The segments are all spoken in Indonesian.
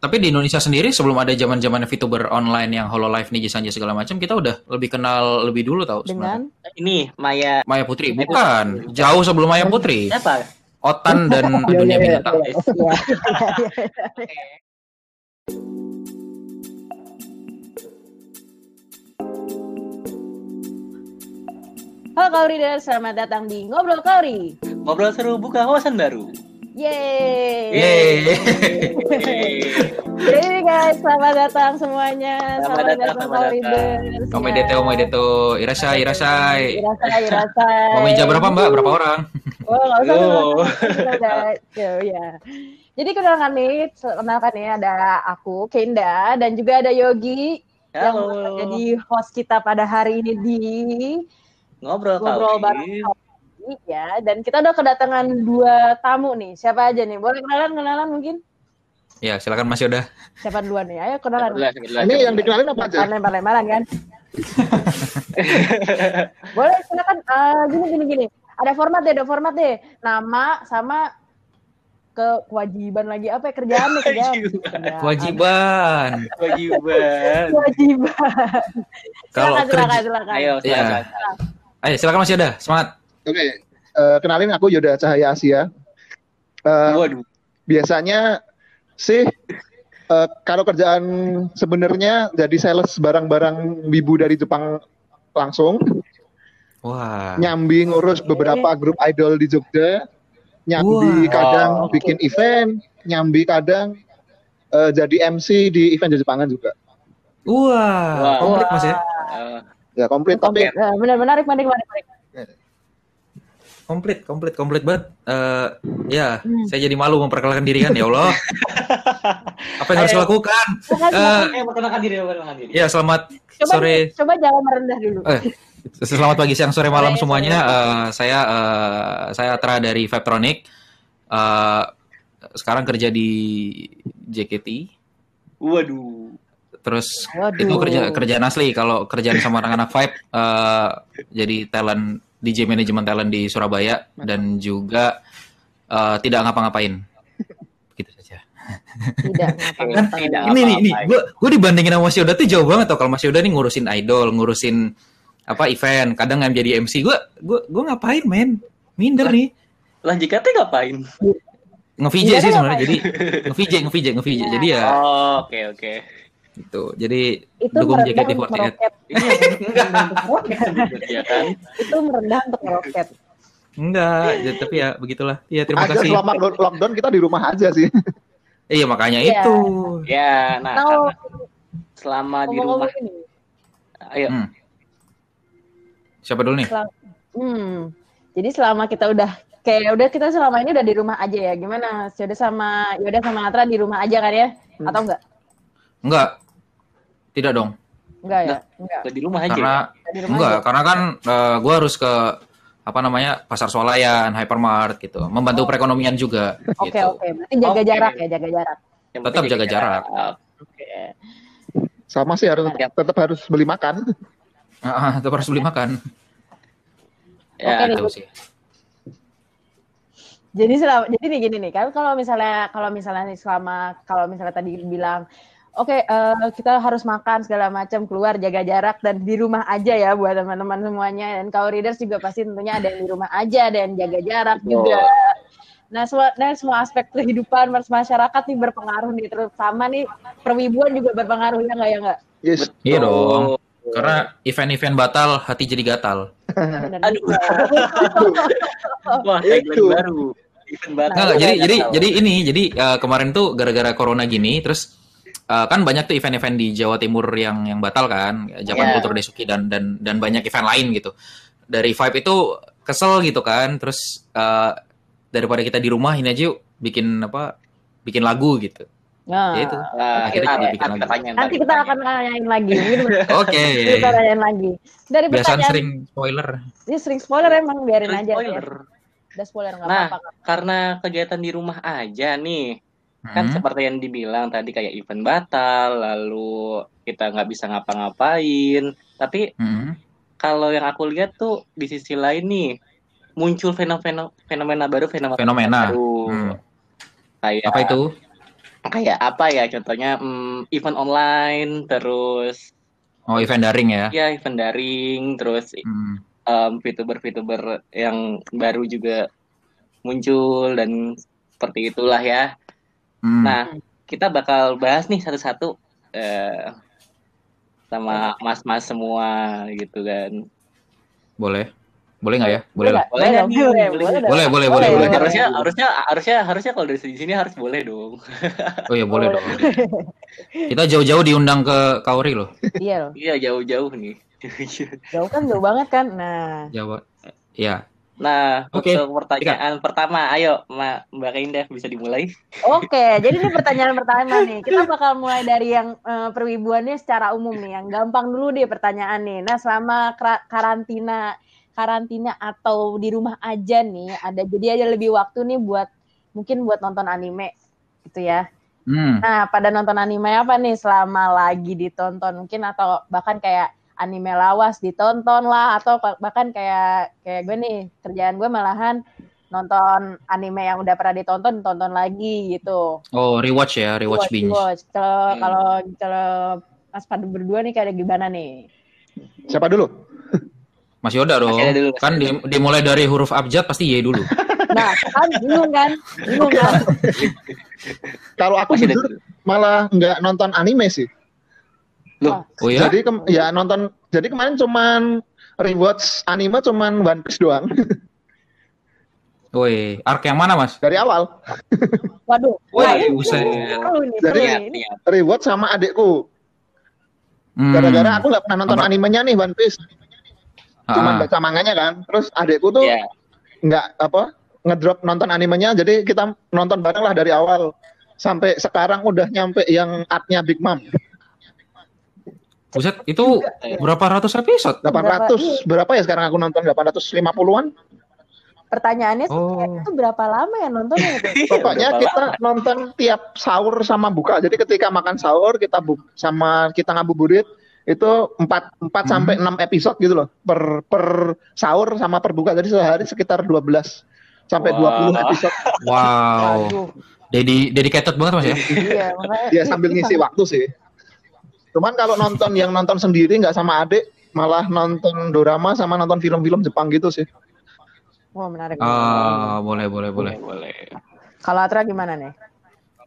tapi di Indonesia sendiri sebelum ada zaman zaman VTuber online yang Hololive nih Sanjay segala macam kita udah lebih kenal lebih dulu tau Dengan? Ini Maya. Maya Putri. Bukan. Jauh sebelum Maya Putri. Siapa? Otan dan Iya, dunia iya, iya, binatang. Halo Kauri dan selamat datang di Ngobrol Kauri. Ngobrol seru buka wawasan baru. Yeay. Yeay. Jadi guys, selamat datang semuanya. Selamat datang, selamat datang. Omai Deto, Omai Deto, Irasai, Irasai. Irasai, irasai. Mau meja berapa mbak? Berapa orang? Oh, nggak usah Yo. ya. Jadi kenalkan nih, kenalkan nih ada aku, Kenda, dan juga ada Yogi yang Halo. jadi host kita pada hari ini di Ngobrol ngobrol bareng Kauri, ya. Dan kita udah kedatangan dua tamu nih. Siapa aja nih? Boleh kenalan, kenalan mungkin? Ya silakan Mas Yoda. Siapa duluan nih? Ayo kenalan. Ini yang dikenalin apa aja? Lempar-lemparan kan? Boleh silakan. Ah, gini gini gini. Ada format deh, ada format deh. Nama sama ke kewajiban lagi apa ya kerjaan nih kerjaan. Kewajiban. Kewajiban. Kewajiban. Kalau silakan, silakan, kerja, silakan. Ayo, Iya. silakan. ayo silakan Mas Yoda, semangat. Oke, eh, kenalin aku Yoda Cahaya Asia. Eh, Waduh. biasanya sih eh, kalau kerjaan sebenarnya jadi sales barang-barang wibu dari Jepang langsung, Wah. nyambi ngurus beberapa grup idol di Jogja, nyambi Wah. kadang bikin event, nyambi kadang eh, jadi MC di event di Jepangan juga. Wah. Wah. Komplit Mas ya. Eh, Ya komplit Komplit. Eh, benar menarik, menarik, menarik. menarik. Komplit, komplit, komplit banget. Eh, ya, Hmm. saya jadi malu memperkenalkan diri kan, ya Allah. Apa yang harus Ayo. dilakukan? Silakan, Eh, silakan. eh, perkenalkan diri, perkenalkan diri. ya, selamat coba, sore. coba jangan merendah dulu. Eh, selamat pagi, siang, sore, malam semuanya. Eh, saya eh, saya Atra dari Vaptronic. Eh, sekarang kerja di JKT. Waduh. Terus Waduh. itu kerja kerjaan asli. Kalau kerjaan sama anak-anak Vibe, eh, jadi talent DJ manajemen talent di Surabaya dan juga eh, tidak ngapa-ngapain. Gitu saja. Tidak, ngapa-ngapain. Tidak ini nih, ini gue gue dibandingin sama Mas Yoda tuh jauh banget tuh. Kalau Mas Yoda nih ngurusin idol, ngurusin apa event, kadang yang jadi MC. Gue gue gue ngapain, men? Minder nih. Lah JKT ngapain? Nge-VJ sih sebenarnya. Jadi nge-VJ, nge-VJ, nge-VJ. Jadi ya Oh, oke oke. Gitu. Jadi Itu dukung merendah JKT48. untuk meroket. Iya kan? Itu merendah untuk meroket. Enggak, ya, tapi ya begitulah. Iya, terima aja kasih. selama lockdown, kita di rumah aja sih. Iya, makanya Iya. itu. Ya, nah Kalau karena selama di rumah, ini, ayo. Hmm. Siapa dulu nih? Hmm. Jadi selama kita udah kayak udah kita selama ini udah di rumah aja ya. Gimana? Yoda sama Yoda sama Atra di rumah aja kan ya? Hmm. Atau enggak? Enggak. Tidak dong. Enggak ya? Enggak. Di rumah aja. Karena rumah enggak, aja. karena kan eh, gua harus ke apa namanya? pasar swalayan, hypermart gitu. Membantu Oh. perekonomian juga Oke gitu. oke. Berarti jaga Oke. jarak ya, jaga jarak. Yang Tetap penting jaga jarak. Oke. Sama sih harus Iya. tetap harus beli makan. Ah, tetap harus beli makan. Ya, Oke, Itu sih. Jadi selama jadi nih gini nih kan kalau misalnya kalau misalnya nih selama kalau misalnya tadi bilang oke eh, kita harus makan segala macam keluar jaga jarak dan di rumah aja ya buat teman-teman semuanya dan kalau readers juga pasti tentunya ada yang di rumah aja ada yang jaga jarak juga. Nah semua nah, semua aspek kehidupan mas- masyarakat nih berpengaruh nih terutama nih perwibuan juga berpengaruh ya nggak ya nggak? Yes. Iya dong. Karena event-event batal, hati jadi gatal. Aduh. Wah, Itu. tagline baru. Event batal. Enggak. jadi jadi tahu. jadi ini jadi eh, kemarin tuh gara-gara corona gini terus eh, kan banyak tuh event-event di Jawa Timur yang yang batal kan, Japan Iya. Kultur Desuki dan dan dan banyak event lain gitu. Dari Vibe itu kesel gitu kan, terus eh, daripada kita di rumah ini aja yuk bikin apa? Bikin lagu gitu. Nah, Ya itu. Nah, Akhirnya ya, bikin kita lagu. tanya, nanti kita akan nanyain lagi. Oke. kita tanyain lagi. Dari Biasaan pertanyaan sering spoiler. Ini sering spoiler emang biarin aja Spoiler. ya. Udah spoiler nggak Nah, apa-apa. Karena kegiatan di rumah aja nih, kan Hmm. seperti yang dibilang tadi kayak event batal, lalu kita nggak bisa ngapa-ngapain. Tapi Hmm. kalau yang aku lihat tuh di sisi lain nih muncul fenomena fenomena baru, fenomena, Fenomena. baru. Hmm. Kayak Apa itu? kayak apa ya contohnya hmm, event online terus Oh, event daring ya. ya event daring terus Hmm. em, VTuber-VTuber yang baru juga muncul dan seperti itulah ya. Hmm. Nah, kita bakal bahas nih satu-satu eh, sama mas-mas semua gitu kan. Boleh. Boleh nggak ya? Boleh lah. Boleh nggak dong, nih? boleh, Boleh. boleh, dong. Boleh, boleh, boleh, boleh. Harusnya harusnya harusnya harusnya kalau dari sini harus boleh dong. Oh iya, boleh dong. Kita jauh-jauh diundang ke Kauri loh. Iya loh. Iya jauh-jauh nih. Jauh kan jauh banget kan. Nah, Jawa. Iya. Nah, Oke, untuk pertanyaan pertama, ayo Ma- Mbak Indah bisa dimulai. Oke, jadi ini pertanyaan pertama nih. Kita bakal mulai dari yang eh, perwibuannya secara umum nih. Yang gampang dulu deh pertanyaan nih. Nah, selama kara- karantina karantina atau di rumah aja nih, ada jadi ada lebih waktu nih buat mungkin buat nonton anime gitu ya. Hmm. Nah, pada nonton anime apa nih selama lagi ditonton mungkin atau bahkan kayak anime lawas ditonton lah atau bahkan kayak kayak gue nih kerjaan gue malahan nonton anime yang udah pernah ditonton tonton lagi gitu. Oh, rewatch ya, rewatch binge. rewatch. Kalau Hmm. kalau kalau Mas Padu berdua nih kayak gimana nih? Siapa dulu? Mas Yoda dong. Mas dulu, Kan di- dimulai dari huruf abjad pasti Y dulu. Nah, kan bingung kan? Bingung kan? Kalau aku Masih jujur malah nggak nonton anime sih. Loh, Oh ya? Jadi kem- ya nonton. Jadi kemarin cuman rewatch anime cuman One Piece doang Woi, arc yang mana, Mas? dari awal. Waduh. Woi, seru Jadi- Ini. Rewatch sama adikku. Hmm. Gara-gara aku nggak pernah nonton Apa? animenya nih One Piece. Cuman Ah. baca manganya kan. Terus adikku tuh Ya, nggak apa ngedrop nonton animenya. Jadi kita nonton bareng lah dari awal sampai sekarang udah nyampe yang artnya Big Mom. Buset, itu berapa ratus episode? 800 berapa ya sekarang aku nonton 850-an? pertanyaannya Oh. itu berapa lama ya nontonnya itu? Pokoknya Berapa kita nonton tiap sahur sama buka. Jadi ketika makan sahur kita bu sama kita ngabuburit itu 4 4 Hmm. sampai 6 episode gitu loh per per sahur sama per buka. Jadi sehari sekitar 12 sampai Wah. 20 episode. Wow. Dedi dedicated banget, Mas ya? Iya, makanya Ya sambil ngisi waktu sih. Cuman kalau nonton yang nonton sendiri nggak sama adik, malah nonton dorama sama nonton film-film Jepang gitu sih. Wah, menarik. Ah, boleh, boleh, boleh. boleh. Kalau Atra gimana nih?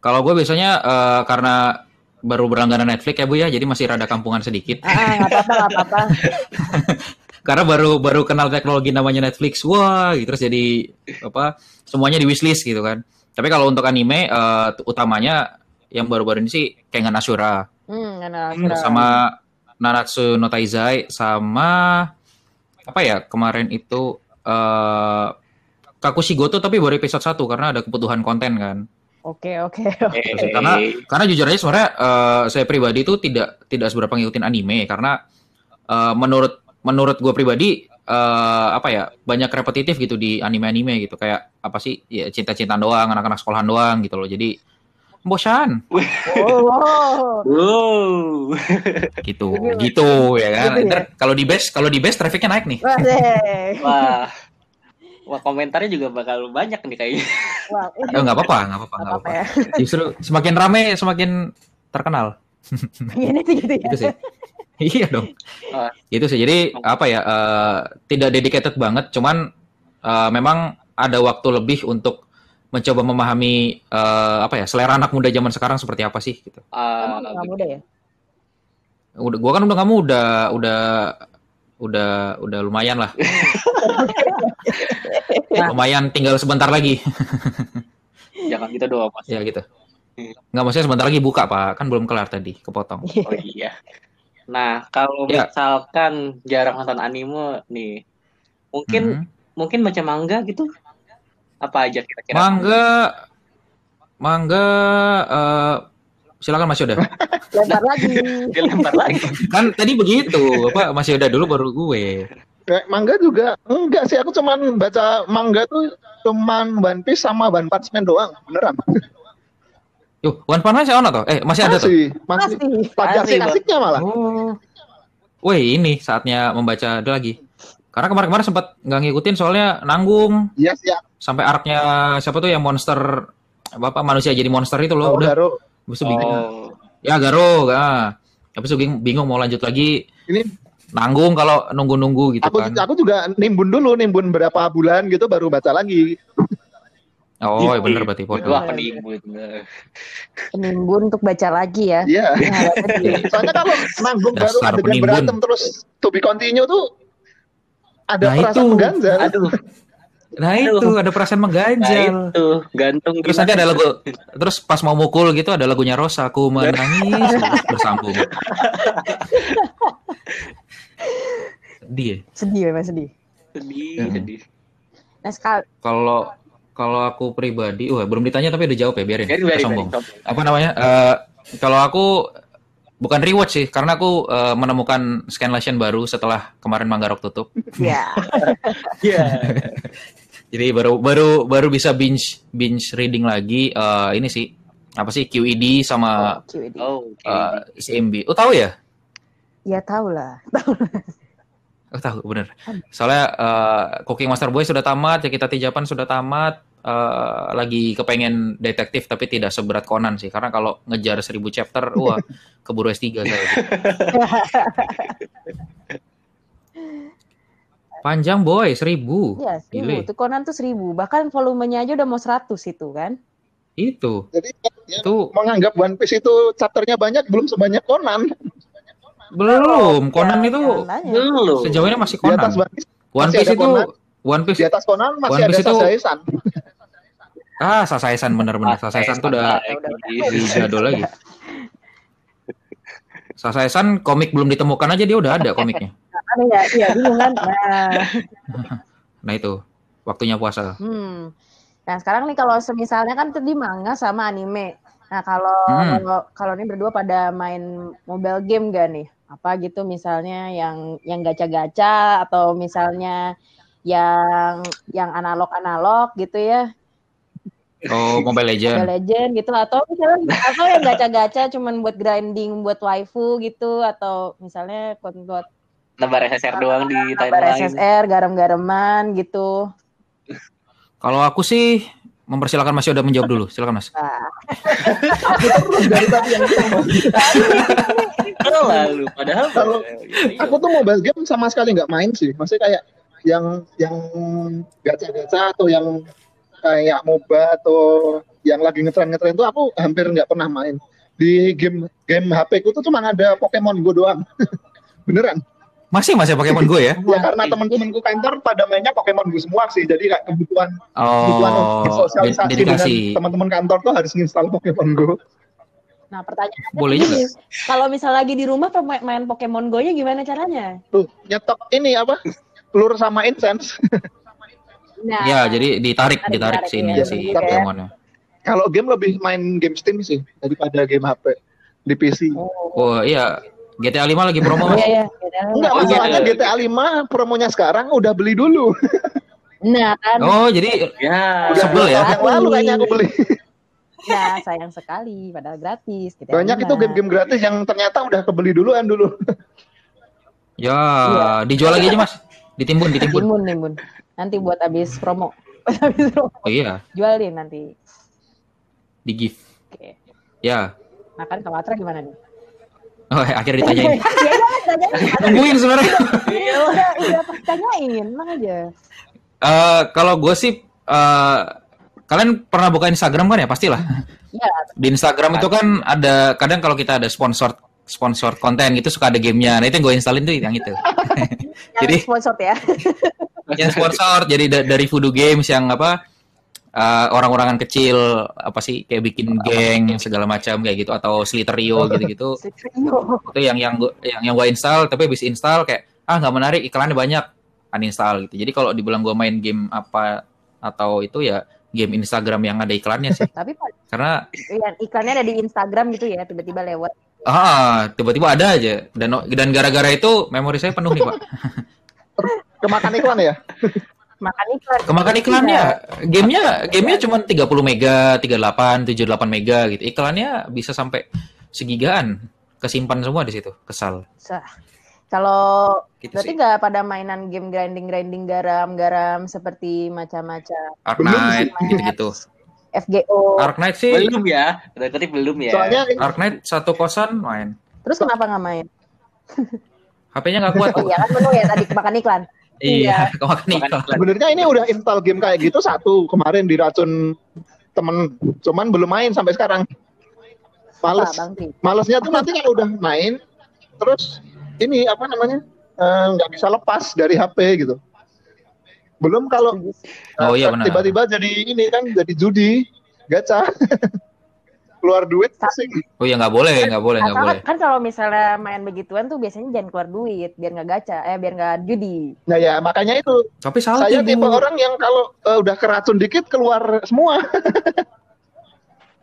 Kalau gue biasanya eh, karena baru berlangganan Netflix ya Bu ya, jadi masih rada kampungan sedikit. Ah, ah, nggak apa-apa, nggak apa-apa. Karena baru baru kenal teknologi namanya Netflix, wah, gitu terus jadi apa semuanya di wishlist gitu kan. Tapi kalau untuk anime eh, utamanya yang baru-baru ini sih Kengan Ashura Hmm, Hmm, sama Nanatsu no Taizai sama apa ya kemarin itu eh Kakushigoto tapi baru episode 1 karena ada kebutuhan konten kan. Oke, oke. Eh, karena karena jujur aja sebenarnya eh, saya pribadi itu tidak tidak seberapa ngikutin anime karena eh, menurut menurut gue pribadi eh, apa ya banyak repetitif gitu di anime-anime gitu kayak apa sih ya cinta-cintaan doang anak-anak sekolahan doang gitu loh jadi bosan Oh, wow. Wow. gitu Gitu. ya kan Gitu ya. Ntar kalau di base kalau di base trafficnya naik nih Wah. Wah. Wah, komentarnya juga bakal banyak nih kayaknya. Wah, nggak apa-apa nggak apa-apa nggak apa-apa ya. justru semakin rame semakin terkenal Pengennya sih gitu ya. itu sih iya dong Ah. itu sih jadi apa ya eh, tidak dedicated banget cuman eh, memang ada waktu lebih untuk mencoba memahami eh, apa ya selera anak muda zaman sekarang seperti apa sih gitu Ah, Emang nggak muda ya? udah gua kan udah kamu udah udah udah udah lumayan lah lumayan tinggal sebentar lagi jangan gitu doang, Mas. ya gitu nggak maksudnya sebentar lagi buka pak kan belum kelar tadi kepotong Oh iya. Nah, kalau Ya. misalkan jarang nonton anime nih, mungkin Mhm. mungkin baca manga gitu? Apa aja kira-kira? mangga mangga eh, silakan Mas Yoda Lempar lagi. Dilempar lagi. kan tadi begitu apa Mas Yoda dulu baru gue Kayak manga juga enggak sih aku cuman baca manga tuh cuman One Piece sama One Punch Man doang beneran Yuh, One Punch Man masih ono toh? Eh, masih ada tuh? masih masih Masih, asik-asiknya malah Oh. Wih, ini saatnya membaca ada lagi. Karena kemarin-kemarin sempat nggak ngikutin soalnya nanggung iya sih ya. sampai arc-nya siapa tuh yang monster apa, apa manusia jadi monster itu loh Oh, udah Garo. habis itu bingung Oh. ya Garo ah habis itu bingung, bingung mau lanjut lagi Ini nanggung kalau nunggu-nunggu gitu aku kan aku juga nimbun dulu, nimbun berapa bulan gitu baru baca lagi. oh iya bener berarti nih Bud? Nah. Penimbun untuk baca lagi ya. Iya. Nah, tadi. Soalnya kalau nanggung baru Dasar adegan penimbun. berantem terus to be continue tuh ada Nah, perasaan itu. mengganjal. Aduh, nah itu ada perasaan nah mengganjal itu gantung terus nanti ada lagu terus pas mau mukul gitu ada lagunya Rosa aku menangis bersambung dia sedih memang sedih. sedih, Hmm. sedih. Nah, sekali kalau kalau aku pribadi wah belum ditanya tapi udah jawab ya biarin Biarin, biarin, sombong biarin. apa namanya eh, kalau aku bukan rewatch sih karena aku eh, menemukan scanlation baru setelah kemarin Manggarok tutup ya. Iya. jadi baru baru baru bisa binge binge reading lagi eh, ini sih apa sih QED sama QED. Oh, oke. eh, CMB oh tahu ya Ya tahu lah. Oh, tahu bener. Soalnya eh, Cooking Master Boy sudah tamat, ya kita Japan sudah tamat. Eh, lagi kepengen detektif tapi tidak seberat Conan sih. Karena kalau ngejar 1000 chapter, wah keburu S3 saya. Panjang boy, 1000. Iya, seribu. Tuh Conan tuh seribu. Bahkan volumenya aja udah mau seratus itu kan. Itu. Jadi ya, Itu menganggap One Piece itu chapternya banyak belum sebanyak Conan. belum. Conan Ya, itu. Belum. sejauh ini masih Conan. One Piece, itu Conan. One Piece di atas Conan masih One ada Piece itu- Sasaisan. ah Sasaisan bener-bener. Sasaisan tuh udah di jadul lagi. Sasaisan komik belum ditemukan aja dia udah ada komiknya. Ada ya, iya bingung kan. Nah, Nah itu waktunya puasa. hmm. Nah sekarang nih kalau semisalnya kan tadi manga sama anime. Nah kalau Hmm. kalau kalau ini berdua pada main mobile game gak nih? Apa gitu misalnya yang yang gacha-gacha atau misalnya yang yang analog-analog gitu ya. Oh Mobile Legend. Mobile Legend gitu atau misalnya atau yang gacha-gacha cuman buat grinding buat waifu gitu atau misalnya buat Nebar SSR doang di timeline. SSR garam-garaman gitu. Kalau aku sih mempersilakan Mas Yoda menjawab dulu. Silakan Mas. Nah, Dari tadi yang ngomong. Lalu padahal Kalau-. Aku tuh mobile game sama sekali nggak main sih. Maksudnya kayak yang yang gacha-gacha atau yang kayak MOBA atau yang lagi ngetren-ngetren tuh aku hampir nggak pernah main. Di game game HP ku tuh cuma ada Pokemon Go doang. Beneran. Masih Mas ya Pokemon Go ya? Ya karena teman-temanku kantor pada mainnya Pokemon Go semua sih. Jadi kayak kebutuhan kebutuhan Oh, bersosialisasi dengan dedikasi. teman-teman kantor tuh harus install Pokemon Go. nah pertanyaannya Boleh juga. kalau misal lagi di rumah pemain main Pokemon Go-nya gimana caranya? Tuh, nyetok ini apa? Pelur sama incense. Nah, Ya, jadi ditarik, Ditarik, ditarik ditarik, sini ya. si Jadi kayak- Pokemonnya. Kalau game lebih main game Steam sih daripada game HP di PC. oh, Oh iya, GTA 5 lagi promo Mas. iya ya. Enggak, Oh, masalahnya iya. GTA 5 promonya sekarang udah beli dulu. Nah kan, Oh, jadi Ya. Udah Sebel ya? Yang lalu kayaknya aku beli. nah sayang sekali, padahal gratis. Gitu Banyak itu game-game gratis yang ternyata udah kebeli duluan dulu. ya Iya. dijual lagi aja Mas. Ditimbun, ditimbun. Timun, timun. Nanti buat habis promo. habis promo. Oh iya, Jualin nanti. di gift. Oke. Ya. Nah kan kalau Atra gimana nih? Oh, akhirnya ditanyain. ya tanyain. Nungguin sebenarnya. Udah, udah pas tanyain, tenang aja. Eh, kalau gue sih eh, kalian pernah buka Instagram kan ya pastilah. Ya, Di Instagram itu kan ada kadang kalau kita ada sponsor sponsor konten gitu suka ada gamenya. Nah itu yang gue installin tuh yang itu. yang Jadi sponsor ya. yang sponsor jadi da- dari Voodoo Games yang apa eh, orang-orangan kecil apa sih kayak bikin geng segala macam kayak gitu atau Slither.io gitu-gitu. Itu yang yang gua, yang yang gue install tapi habis install kayak ah nggak menarik iklannya banyak uninstall gitu. Jadi kalau dibilang gue main game apa atau itu ya game Instagram yang ada iklannya sih. Tapi Karena yang iklannya ada di Instagram gitu ya, tiba-tiba lewat. Ah tiba-tiba ada aja dan dan gara-gara itu memori saya penuh nih pak. Kemakan iklan ya? Makan iklan. Kemakan iklannya, gamenya gamenya cuma 30 mega, 38, 78 mega gitu. Iklannya bisa sampai segigaan, kesimpan semua di situ. Kesal. Sah. Kalau Gitu berarti nggak pada mainan game grinding grinding garam garam seperti macam-macam. Arknight Belum sih, gitu-gitu. FGO. Ark Knight sih, Belum ya, berarti belum ya. Soalnya Ark Knight satu kosan main. Terus kenapa nggak main? HP-nya nggak kuat. Iya kan penuh ya tadi kemakan iklan. Iya, kemakan Makan iklan. sebenarnya ini udah install game kayak gitu satu kemarin diracun temen, cuman belum main sampai sekarang. Males. Malesnya tuh nanti kalau udah main, terus ini apa namanya eh, nggak bisa lepas dari HP gitu. Belum kalau Oh iya benar. tiba-tiba jadi ini kan jadi judi, gacha, keluar duit pusing. Oh iya nggak boleh, nggak boleh, nggak boleh. kan kalau misalnya main begituan tuh biasanya jangan keluar duit biar nggak gacha, eh biar nggak judi. Nah ya makanya itu Tapi salah saya tipe orang yang kalau eh, udah keracun dikit keluar semua.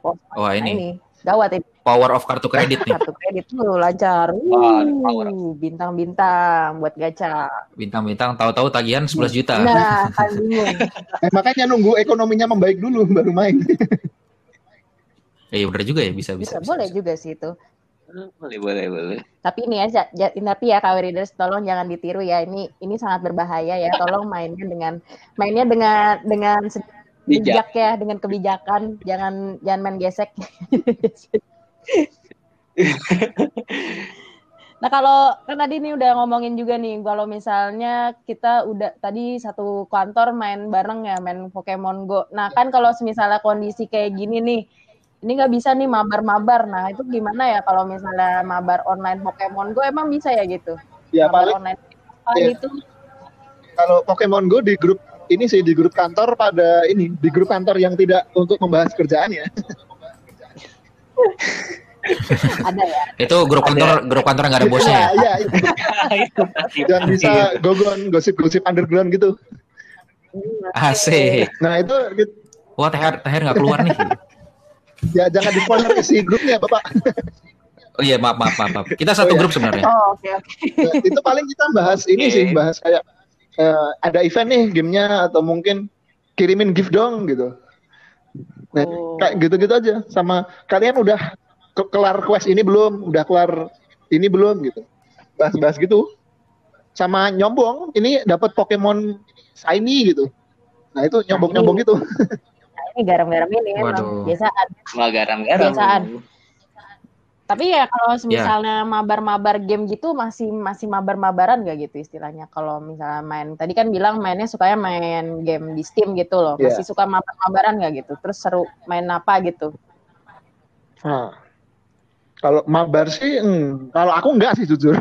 Oh, Wah nah ini ini gawat ini power of kartu kredit nih. kartu kredit tuh lancar. Wah, bintang-bintang buat gacha. Bintang-bintang tahu-tahu tagihan 11 juta. Nah, kan bingung. Eh, makanya nunggu ekonominya membaik dulu baru main. Iya benar juga ya, bisa bisa. Bisa, bisa, boleh bisa. juga sih itu. Boleh, boleh, boleh. Tapi ini ya, tapi ya KW Readers tolong jangan ditiru ya. Ini ini sangat berbahaya ya. Tolong mainnya dengan mainnya dengan dengan Bijak. bijak ya, dengan kebijakan. Jangan jangan main gesek. nah kalau kan tadi nih udah ngomongin juga nih kalau misalnya kita udah tadi satu kantor main bareng ya main Pokemon Go. Nah kan kalau misalnya kondisi kayak gini nih ini nggak bisa nih mabar-mabar. Nah itu gimana ya kalau misalnya mabar online Pokemon Go emang bisa ya gitu? Ya mabar paling online apa Iya. gitu? kalau Pokemon Go di grup ini sih di grup kantor pada ini di grup kantor yang tidak untuk membahas kerjaan ya. Ada ya? Itu grup kantor, grup kantor nggak ada bosnya ya. Iya, iya. Itu. Dan bisa gogon gosip-gosip underground gitu. Asik. Nah itu gitu. Wah THR, THR nggak keluar nih. ya jangan di spoiler isi grupnya bapak. Oh iya maaf maaf maaf. Kita satu Oh, iya. grup sebenarnya. Oh oke oke. Nah, itu paling kita bahas ini Oke. sih bahas kayak eh, ada event nih gamenya atau mungkin kirimin gift dong gitu. Nah, Oh. kayak gitu-gitu aja sama kalian udah ke- kelar quest ini belum? Udah kelar ini belum gitu. Bahas-bahas gitu. Sama nyombong, ini dapat Pokemon shiny gitu. Nah, itu nyombong-nyombong gitu. Nah, ini garam-garam ini emang Waduh. biasaan. Cuma garam-garam. Kebiasaan. Tapi ya kalau Ya. misalnya mabar-mabar game gitu masih masih mabar-mabaran gak gitu istilahnya kalau misalnya main tadi kan bilang mainnya sukanya main game di Steam gitu loh Iya. masih suka mabar-mabaran gak gitu terus seru main apa gitu Nah, kalau mabar sih, hmm, kalau aku enggak sih jujur.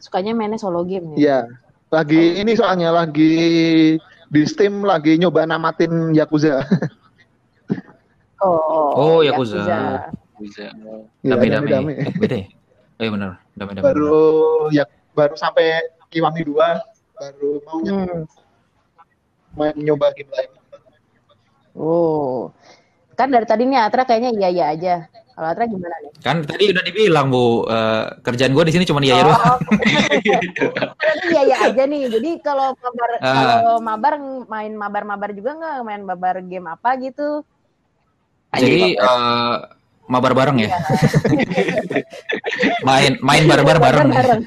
sukanya mainnya solo game ya Iya, lagi ini soalnya lagi di Steam lagi nyoba namatin Yakuza. oh Oh, Yakuza. Bisa. Iya, Dame-dame. dame-dame. Eh, beda ya? Oh iya benar. Dame-dame. Baru ya baru sampai Kiwami 2 baru mau Hmm. main nyoba game lain. oh kan dari tadi nih Atra kayaknya iya iya aja kalau Atra gimana nih Kan tadi udah dibilang Bu, eh, kerjaan gue di sini cuma iya ya doang. Oh, Tadi iya iya aja nih. Jadi kalau mabar Ah. kalau mabar main mabar-mabar juga nggak main mabar game apa gitu? Jadi eh, mabar bareng ya. main main barbar bareng. Bareng.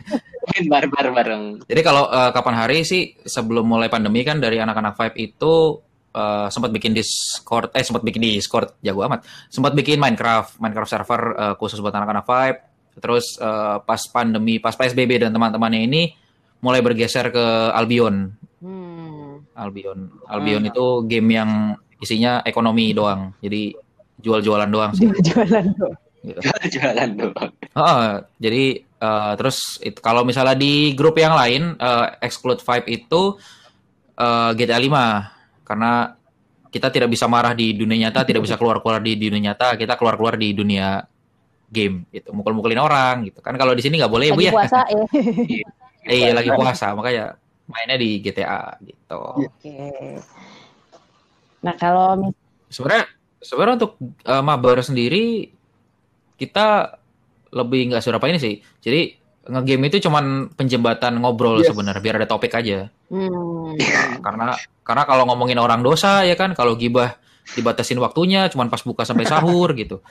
Main barbar bareng. Jadi kalau eh, kapan hari sih sebelum mulai pandemi kan dari anak-anak Five itu eh, sempat bikin Discord, eh sempat bikin Discord jago amat. Sempat bikin Minecraft, Minecraft server eh, khusus buat anak-anak Five. Terus eh, pas pandemi, pas PSBB dan teman-temannya ini mulai bergeser ke Albion. Hmm. Albion. Albion Hmm. itu game yang isinya ekonomi doang. Jadi jual-jualan doang sih. Jualan tuh. gitu. Jualan doang. Heeh, jadi eh, terus itu, kalau misalnya di grup yang lain eh, exclude Vibe itu eh, GTA 5 karena kita tidak bisa marah di dunia nyata, tidak bisa keluar-keluar di dunia nyata, kita keluar-keluar di dunia game gitu, mukul-mukulin orang gitu. Kan kalau di sini nggak boleh ya Bu Lagi ya. puasa ya. Eh, iya lagi puasa, makanya mainnya di GTA gitu. Oke. Nah kalau mis- Sebenarnya sebenarnya untuk eh, mabar sendiri kita lebih nggak seberapa ini sih. Jadi ngegame itu cuman penjembatan ngobrol Yes. sebenarnya biar ada topik aja. hmm, Nah, karena karena kalau ngomongin orang dosa ya kan kalau gibah dibatasin waktunya cuman pas buka sampai sahur gitu.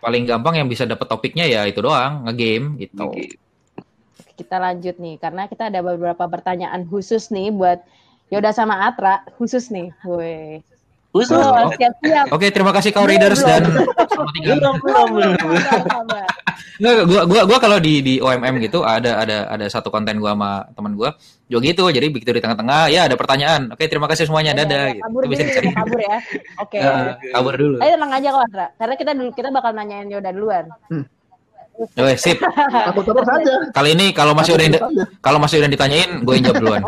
Paling gampang yang bisa dapat topiknya ya itu doang ngegame gitu. Oke. kita lanjut nih karena kita ada beberapa pertanyaan khusus nih buat Yoda sama Atra khusus nih. Woi. Khusus. Oh, siap-siap. Oke, terima kasih Kau Readers dan selamat tinggal. Belum, belum, belum. Sabar, sabar. Nggak, gua gua gua kalau di di OMM gitu ada ada ada satu konten gua sama teman gua juga gitu. Jadi begitu di tengah-tengah ya ada pertanyaan. Oke, terima kasih semuanya. Ya, Dadah ya, gitu. Kabur Itu bisa dicari. kabur ya. Oke. Nah, kabur dulu. Ayo tenang aja kok, Atra. Karena kita dulu kita bakal nanyain Yoda duluan. Oke, sip. Aku terus aja. Kali ini kalau masih udah kalau masih udah ditanyain, gue yang jawab duluan.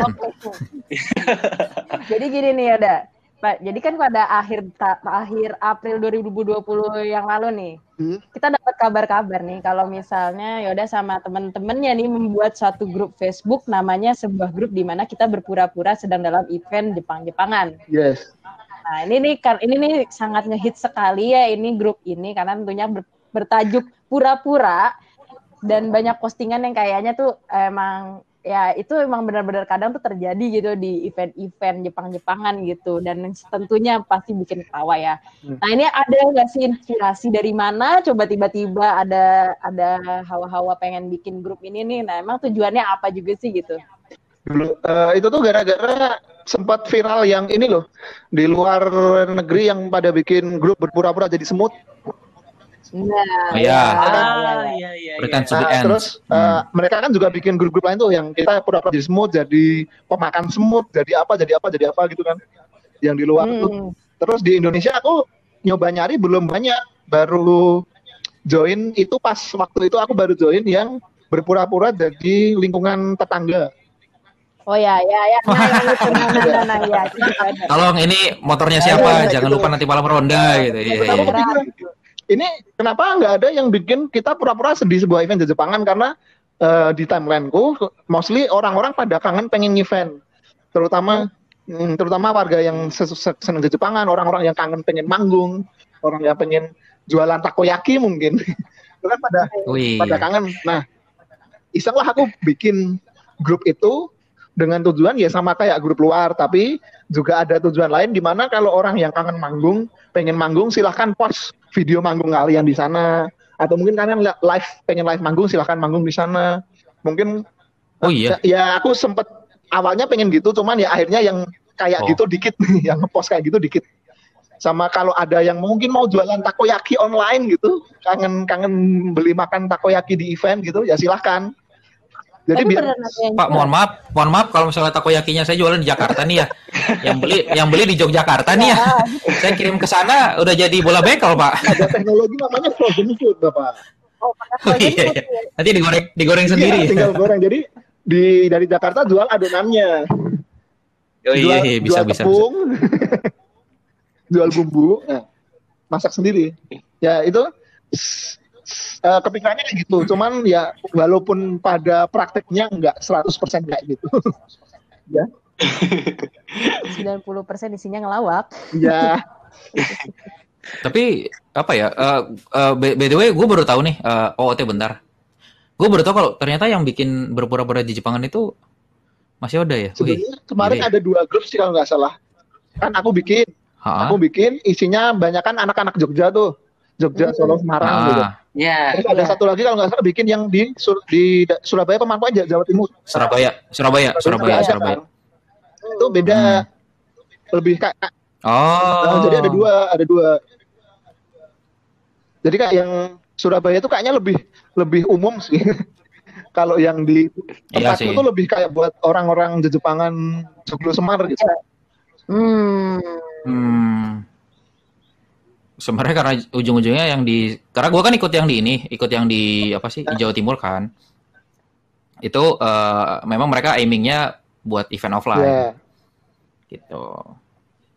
Jadi gini nih Yoda. Pak, jadi kan pada akhir ta- akhir April 2020 yang lalu nih, Hmm. kita dapat kabar-kabar nih kalau misalnya Yoda sama temen-temennya nih membuat satu grup Facebook namanya sebuah grup di mana kita berpura-pura sedang dalam event Jepang-Jepangan. Yes. Nah ini nih kan ini nih sangat ngehit sekali ya ini grup ini karena tentunya ber- bertajuk pura-pura dan banyak postingan yang kayaknya tuh emang ya itu emang benar-benar kadang tuh terjadi gitu di event-event Jepang-Jepangan gitu dan tentunya pasti bikin ketawa ya. Hmm. Nah ini ada nggak sih inspirasi dari mana? Coba tiba-tiba ada ada hawa-hawa pengen bikin grup ini nih. Nah emang tujuannya apa juga sih gitu? Dulu eh, itu tuh gara-gara sempat viral yang ini loh di luar negeri yang pada bikin grup berpura-pura jadi semut. Nah, Oh, iya. Ah, iya, iya, Pretend iya. to be Nah, terus Hmm. mereka kan juga bikin grup-grup lain tuh yang kita pura-pura jadi semut, jadi pemakan semut, jadi apa, jadi apa, jadi apa gitu kan. Yang di luar tuh. Hmm. Terus di Indonesia aku nyoba nyari belum banyak, baru join itu pas waktu itu aku baru join yang berpura-pura jadi lingkungan tetangga. Oh ya, ya, ya. Nah, yang itu, nah, nah, nah, nah, ya. itu ada. Tolong ini motornya Iya, siapa? iya, Jangan gitu. lupa nanti malam ronda gitu. Iya, iya. kepikiran, ini kenapa nggak ada yang bikin kita pura-pura sedih sebuah event Jepangan? Karena eh, di timelineku mostly orang-orang pada kangen pengen event. Terutama mm, terutama warga yang se- se- seneng Jepangan orang-orang yang kangen pengen manggung orang yang pengen jualan takoyaki mungkin. Itu kan pada Wih. pada kangen. Nah iseng lah aku bikin grup itu dengan tujuan ya sama kayak grup luar tapi juga ada tujuan lain di mana kalau orang yang kangen manggung pengen manggung silahkan post video manggung kalian di sana atau mungkin kalian li- live pengen live manggung silahkan manggung di sana mungkin Oh iya. ya aku sempet awalnya pengen gitu cuman ya akhirnya yang kayak Oh. gitu dikit yang ngepost kayak gitu dikit sama kalau ada yang mungkin mau jualan takoyaki online gitu kangen kangen beli makan takoyaki di event gitu ya silahkan jadi yang Pak, jual. mohon maaf, mohon maaf kalau misalnya takoyakinya saya jualan di Jakarta nih ya. Yang beli yang beli di Yogyakarta nih ya. Saya kirim ke sana udah jadi bola bekel, Pak. ada teknologi namanya frozen food bapak Oh, Oh, iya, iya. ya. Nanti digoreng digoreng Iya, sendiri. tinggal goreng jadi di dari Jakarta jual adonannya Oh iya, jual, iya, bisa jual bisa. bisa. tepung jual bumbu nah, masak sendiri ya itu s- eh, kepikirannya kayak gitu cuman ya walaupun pada prakteknya nggak 100% kayak gitu 90% isinya ngelawak. ya Tapi apa ya? eh eh, by, by the way, gue baru tahu nih. eh OOT bentar. Gue baru tahu kalau ternyata yang bikin berpura-pura di Jepangan itu masih ada ya. Sebenarnya kemarin ya. ada dua grup sih kalau nggak salah kan aku bikin ha? aku bikin isinya banyak kan anak-anak Jogja tuh Jogja Solo Semarang gitu Ah, Ya, terus ada Iya. satu lagi kalau nggak salah bikin yang di Sur- di Surabaya Pemangkuan Jawa Timur Surabaya, Surabaya, Surabaya, Surabaya. kan? itu beda Hmm. lebih kayak Oh. Nah, jadi ada dua, ada dua. Jadi kayak yang Surabaya itu kayaknya lebih lebih umum sih. Kalau yang di Iya tempatku sih. tuh lebih kayak buat orang-orang Jepangan Joglo Semar gitu. Hmm. Hmm. Sebenarnya karena ujung-ujungnya yang di karena gua kan ikut yang di ini, ikut yang di apa sih di Jawa Timur kan. Itu eh, memang mereka aimingnya buat event offline Ya. gitu.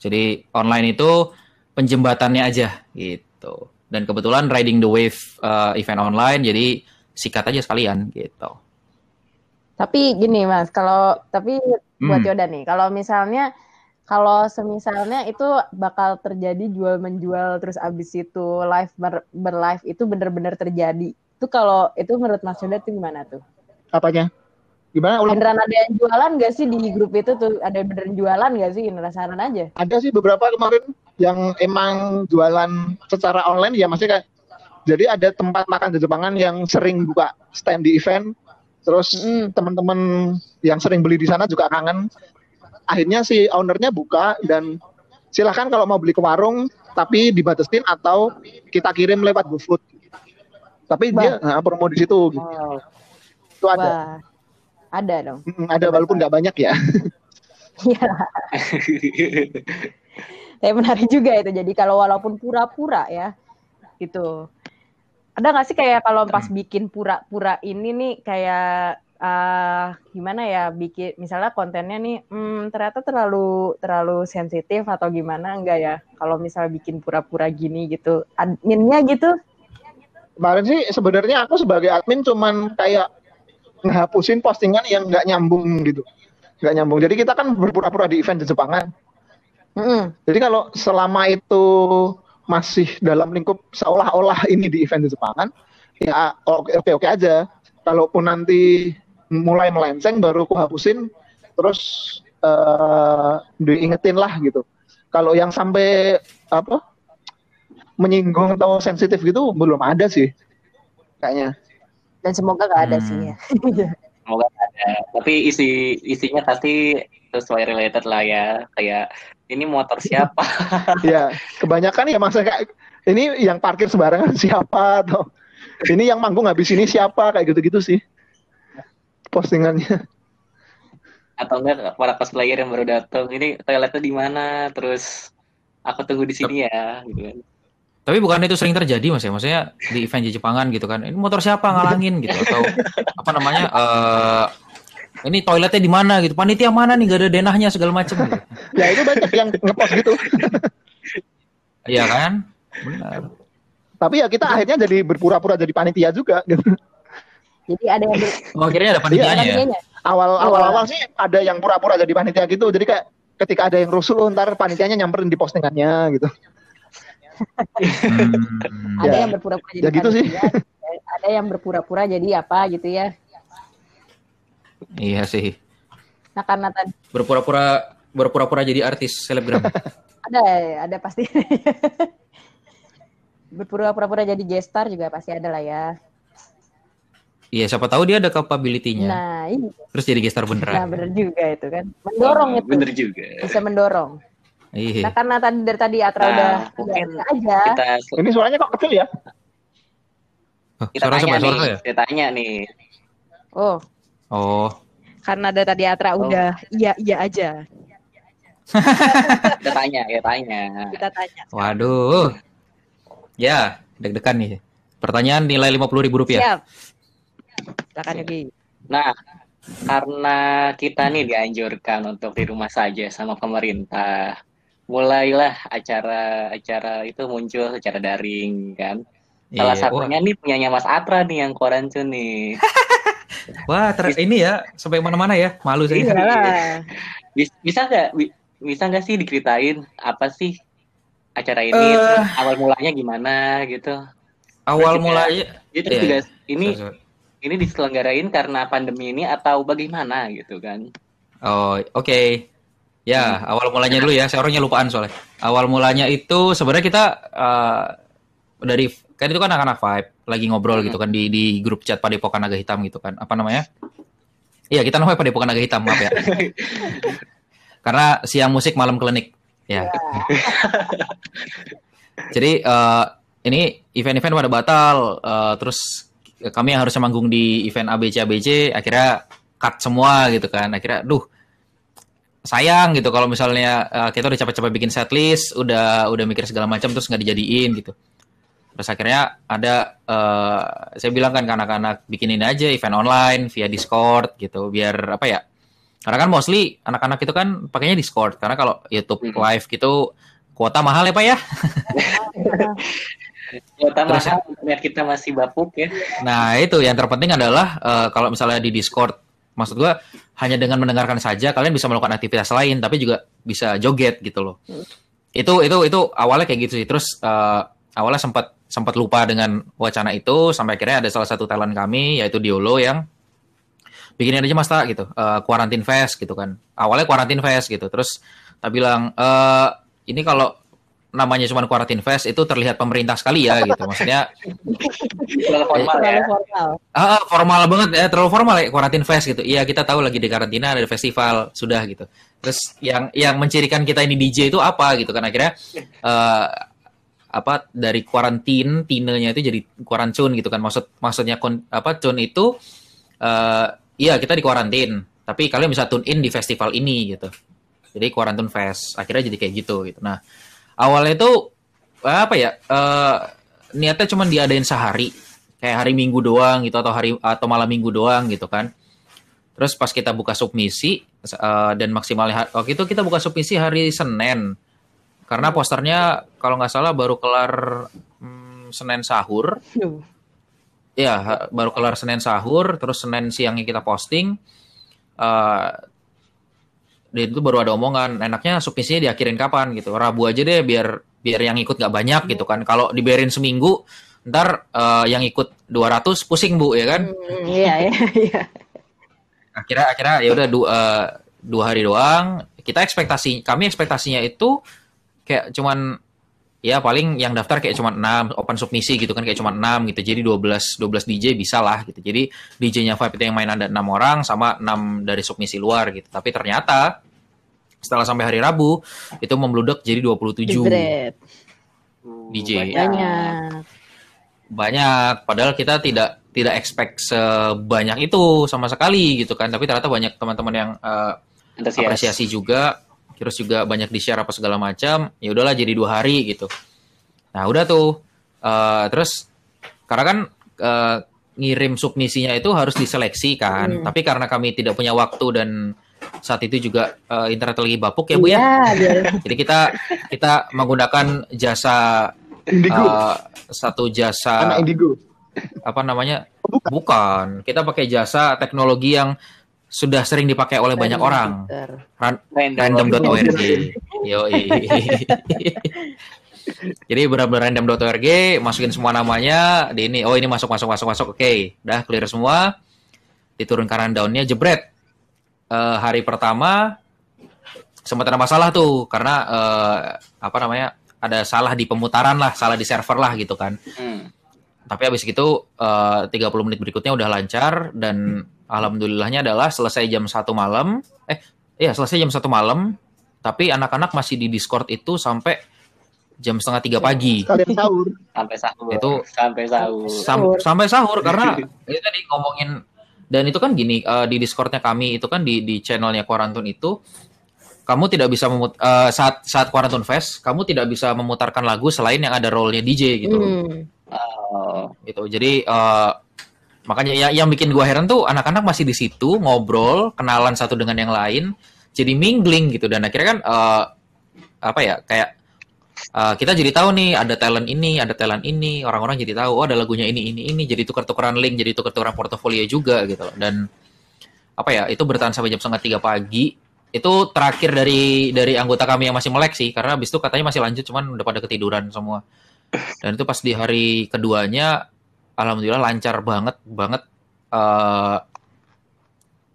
Jadi online itu penjembatannya aja gitu. Dan kebetulan riding the wave eh, event online jadi sikat aja sekalian gitu. Tapi gini Mas, kalau tapi buat Hmm. Yoda nih, kalau misalnya kalau semisalnya itu bakal terjadi jual menjual terus abis itu live ber, berlive itu bener-bener terjadi. Itu kalau itu menurut Mas Yoda itu gimana tuh? Apanya? Gimana? Ulang. Beneran ada yang jualan gak sih di grup itu tuh? Ada yang beneran jualan gak sih? Penasaran aja. Ada sih beberapa kemarin yang emang jualan secara online ya masih kayak jadi ada tempat makan di Jepangan yang sering buka stand di event terus Mm. teman-teman yang sering beli di sana juga kangen akhirnya si ownernya buka dan silahkan kalau mau beli ke warung tapi dibatasin atau kita kirim lewat GoFood. Tapi Wah. dia nah, promo di situ gitu. Wow. Itu ada. Wah. Ada dong. Mm, ada walaupun nggak banyak ya. Iya. Tapi menarik juga itu. Jadi kalau walaupun pura-pura ya, gitu. Ada nggak sih kayak kalau pas bikin pura-pura ini nih kayak eh gimana ya bikin misalnya kontennya nih hmm, ternyata terlalu terlalu sensitif atau gimana enggak ya kalau misalnya bikin pura-pura gini gitu adminnya gitu Kemarin sih sebenarnya aku sebagai admin cuman kayak ngehapusin postingan yang nggak nyambung gitu. Nggak nyambung. Jadi kita kan berpura-pura di event di Jepangan. Mm-mm. Jadi kalau selama itu masih dalam lingkup seolah-olah ini di event di Jepangan, ya oke oke oke aja. Kalaupun nanti mulai melenceng baru aku hapusin, terus eh diingetin lah gitu. Kalau yang sampai apa menyinggung atau sensitif gitu belum ada sih, kayaknya. dan semoga nggak ada Hmm. sih ya Semoga ada. Tapi isi isinya pasti sesuai related lah ya. Kayak ini motor siapa? Ya, kebanyakan ya masa kayak ini yang parkir sembarangan siapa atau ini yang manggung habis ini siapa kayak gitu-gitu sih postingannya. Atau enggak para cosplayer yang baru datang. Ini toiletnya di mana? Terus aku tunggu di sini ya, gitu kan. Tapi bukan itu sering terjadi mas ya, maksudnya di event di Jepangan gitu kan, ini motor siapa ngalangin gitu atau apa namanya, eh ini toiletnya di mana gitu, panitia mana nih gak ada denahnya segala macam gitu. Ya itu banyak yang ngepost gitu. Iya kan? Benar. Tapi ya kita akhirnya jadi berpura-pura jadi panitia juga gitu. Jadi ada yang ber- Oh akhirnya ada panitianya ya? panitianya. Awal Iya. awal awal sih ada yang pura-pura jadi panitia gitu. Jadi kayak ketika ada yang rusuh ntar panitianya nyamperin di postingannya gitu. Hmm. ada Ya. yang berpura-pura jadi Ya gitu sih. ada yang berpura-pura jadi apa gitu ya Iya sih. nah karena tadi Berpura-pura berpura-pura jadi artis selebgram. ada ada pasti berpura-pura jadi gestar juga pasti ada lah ya Iya, siapa tahu dia ada capability-nya. nah ini Terus jadi gestar nah beneran. bener juga itu kan mendorong Oh, itu Bener juga. bisa mendorong nah Iya. karena tadi dari tadi Atra Nah, udah mungkin udah aja Kita Ini suaranya kok kecil ya? Oh, kita suara tanya siapa? nih, Suara saya? kita tanya nih. oh Oh, karena dari tadi Atra Oh. udah iya iya aja Kita tanya, kita tanya. kita tanya waduh. Ya, deg-degan nih. Pertanyaan nilai lima puluh ribu rupiah. siap silakan Yogi Nah, karena kita nih dianjurkan untuk di rumah saja sama pemerintah, mulailah acara-acara itu muncul secara daring kan. Salah Iya. satunya nih punyanya Mas Atra nih yang Korancun nih. Wah, ter- ini ya sampai mana-mana ya. Malu saya. Iyalah. Bis- Bisa nggak bi- bisa nggak sih diceritain apa sih acara ini terus awal mulanya gimana gitu? Awal mulanya Itu Iya, juga ini Sorry, sorry. Ini diselenggarain karena pandemi ini atau bagaimana gitu kan? Oh, oke. Ya, awal mulanya dulu ya. Saya orangnya lupaan soalnya. Awal mulanya itu sebenarnya kita eh, dari kan itu kan anak-anak vibe lagi ngobrol gitu kan di di grup chat Padepokan Naga Hitam gitu kan. Apa namanya? Iya, kita namanya Padepokan Naga Hitam, maaf ya. Karena siang musik malam klinik. Ya. Jadi eh, ini event-event pada batal eh, terus kami yang harusnya manggung di event ABC ABC akhirnya cut semua gitu kan. Akhirnya duh sayang gitu kalau misalnya eh, kita udah capek-capek bikin setlist, udah udah mikir segala macam terus nggak dijadiin gitu. Terus akhirnya ada eh, saya bilang kan ke anak-anak bikin ini aja event online via Discord gitu biar apa ya? Karena kan mostly anak-anak itu kan pakainya Discord karena kalau YouTube live gitu kuota mahal ya Pak ya. Kuota Terus mahal, internet kita masih bapuk ya. Nah, itu yang terpenting adalah eh, kalau misalnya di Discord, maksud gua hanya dengan mendengarkan saja kalian bisa melakukan aktivitas lain tapi juga bisa joget gitu loh. Itu itu itu awalnya kayak gitu sih. Terus eh, awalnya sempat sempat lupa dengan wacana itu sampai akhirnya ada salah satu talent kami yaitu Diolo yang bikinin aja Mas Tak gitu. eh, quarantine fest gitu kan. Awalnya quarantine fest gitu. Terus tak bilang eh ini kalau namanya cuma Quarantine Fest itu terlihat pemerintah sekali ya gitu. Maksudnya Terlalu formal ya. Formal. ah, formal banget ya, terlalu formal ya Quarantine Fest gitu. Iya, kita tahu lagi di karantina ada festival sudah gitu. Terus yang yang mencirikan kita ini DJ itu apa gitu kan akhirnya eh, apa dari kuarantin tinenya itu jadi kuarancun gitu kan. Maksud maksudnya kon- apa cun itu eh iya kita di kuarantin, tapi kalian bisa tune in di festival ini gitu. Jadi Quarantine Fest. Akhirnya jadi kayak gitu gitu. Nah, awalnya itu apa ya? eh niatnya cuma diadain sehari, kayak hari Minggu doang gitu atau hari atau malam Minggu doang gitu kan. Terus pas kita buka submisi eh, dan maksimalnya waktu itu kita buka submisi hari Senin. Karena posternya kalau nggak salah baru kelar hmm, Senin sahur. Duh. Iya, ha- baru kelar Senin sahur, terus Senin siangnya kita posting. eh dan itu baru ada omongan, enaknya submisinya diakhirin kapan gitu. Rabu aja deh biar biar yang ikut nggak banyak gitu kan. Kalau dibiarin seminggu, ntar eh, yang ikut 200 pusing Bu ya kan. Hmm, Iya, iya, iya. Akhirnya akhirnya ya udah dua, eh, dua hari doang. Kita ekspektasi kami ekspektasinya itu kayak cuman ya paling yang daftar kayak cuma 6 open submisi gitu kan kayak cuma 6 gitu. Jadi 12 12 DJ bisa lah gitu. Jadi DJ-nya Vibe itu yang main ada 6 orang sama 6 dari submisi luar gitu. Tapi ternyata setelah sampai hari Rabu itu membludak jadi 27 Jebret. DJ. Banyak. banyak padahal kita tidak tidak expect sebanyak itu sama sekali gitu kan tapi ternyata banyak teman-teman yang Antusias. apresiasi juga terus juga banyak di share apa segala macam ya udahlah jadi dua hari gitu. Nah udah tuh. Eh, terus karena kan eh, ngirim submisinya itu harus diseleksi kan. Hmm. tapi karena kami tidak punya waktu dan saat itu juga eh, internet lagi bapuk ya bu ya. Iya, jadi kita kita menggunakan jasa Indigo, eh, satu jasa anak Indigo. apa namanya? Oh, bukan. bukan. Kita pakai jasa teknologi yang sudah sering dipakai oleh banyak orang. Random. random.org yo jadi benar-benar random.org masukin semua namanya di ini oh ini masuk masuk masuk masuk. Oke udah clear semua. Diturunkan rundownnya jebret. Eh, hari pertama sempat ada masalah tuh karena eh, apa namanya ada salah di pemutaran lah salah di server lah gitu kan. Hmm. tapi habis itu eh, 30 menit berikutnya udah lancar dan alhamdulillahnya adalah selesai jam satu malam eh iya selesai jam satu malam tapi anak-anak masih di Discord itu sampai jam setengah tiga pagi Kalian sahur. Sampai sahur. Itu- sampai sahur. Sam- sampai sahur karena itu tadi ngomongin dan itu kan gini eh, di Discordnya kami itu kan di di channelnya Quarantun itu kamu tidak bisa memut eh, saat saat Quarantun Fest kamu tidak bisa memutarkan lagu selain yang ada role-nya DJ gitu Hmm. Oh. gitu jadi eh, makanya ya, yang bikin gua heran tuh anak-anak masih di situ ngobrol kenalan satu dengan yang lain jadi mingling gitu. Dan akhirnya kan eh, apa ya kayak eh, kita jadi tahu nih ada talent ini ada talent ini. Orang-orang jadi tahu oh ada lagunya ini ini ini. Jadi tukar-tukaran link jadi tukar-tukaran portofolio juga gitu loh. dan apa ya itu bertahan sampai jam setengah tiga pagi. Itu terakhir dari dari anggota kami yang masih melek sih karena habis itu katanya masih lanjut cuman udah pada ketiduran semua. Dan itu pas di hari keduanya alhamdulillah lancar banget banget eh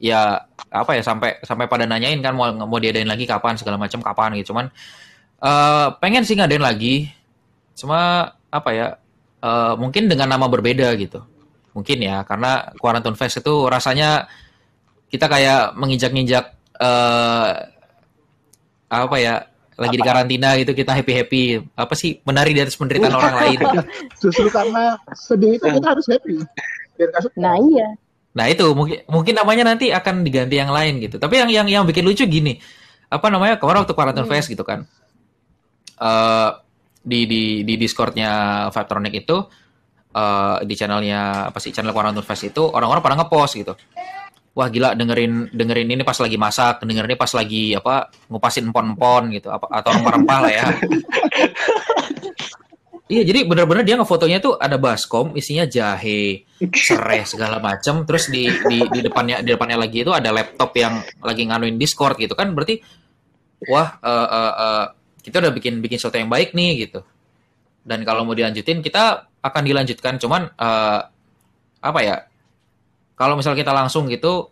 ya apa ya sampai sampai pada nanyain kan mau mau diadain lagi kapan segala macam kapan gitu. Cuman eh pengen sih ngadain lagi. Cuma apa ya eh mungkin dengan nama berbeda gitu. Mungkin ya karena Quarantine Fest itu rasanya kita kayak menginjak-injak eh apa ya lagi di karantina gitu kita happy happy apa sih menari di atas penderitaan orang lain Justru karena sedih itu kita harus happy. Nah iya. Nah itu mungkin mungkin namanya nanti akan diganti yang lain gitu. Tapi yang yang yang bikin lucu gini, apa namanya kemarin waktu Quarantine Hmm. Fest gitu kan, eh di di di Discordnya Vibetronic itu eh di channelnya apa sih channel Quarantine Fest itu orang-orang pada ngepost gitu. Wah gila dengerin dengerin ini pas lagi masak, dengerin ini pas lagi apa ngupasin empon-empon gitu, apa atau rempah-rempah lah ya. Iya, jadi bener-bener dia ngefotonya tuh ada baskom, isinya jahe, serai segala macam, terus di, di di depannya di depannya lagi itu ada laptop yang lagi nganuin Discord gitu kan, berarti wah eh, eh, eh, kita udah bikin bikin sesuatu yang baik nih gitu. Dan kalau mau dilanjutin kita akan dilanjutkan, cuman eh, apa ya? Kalau misal kita langsung gitu,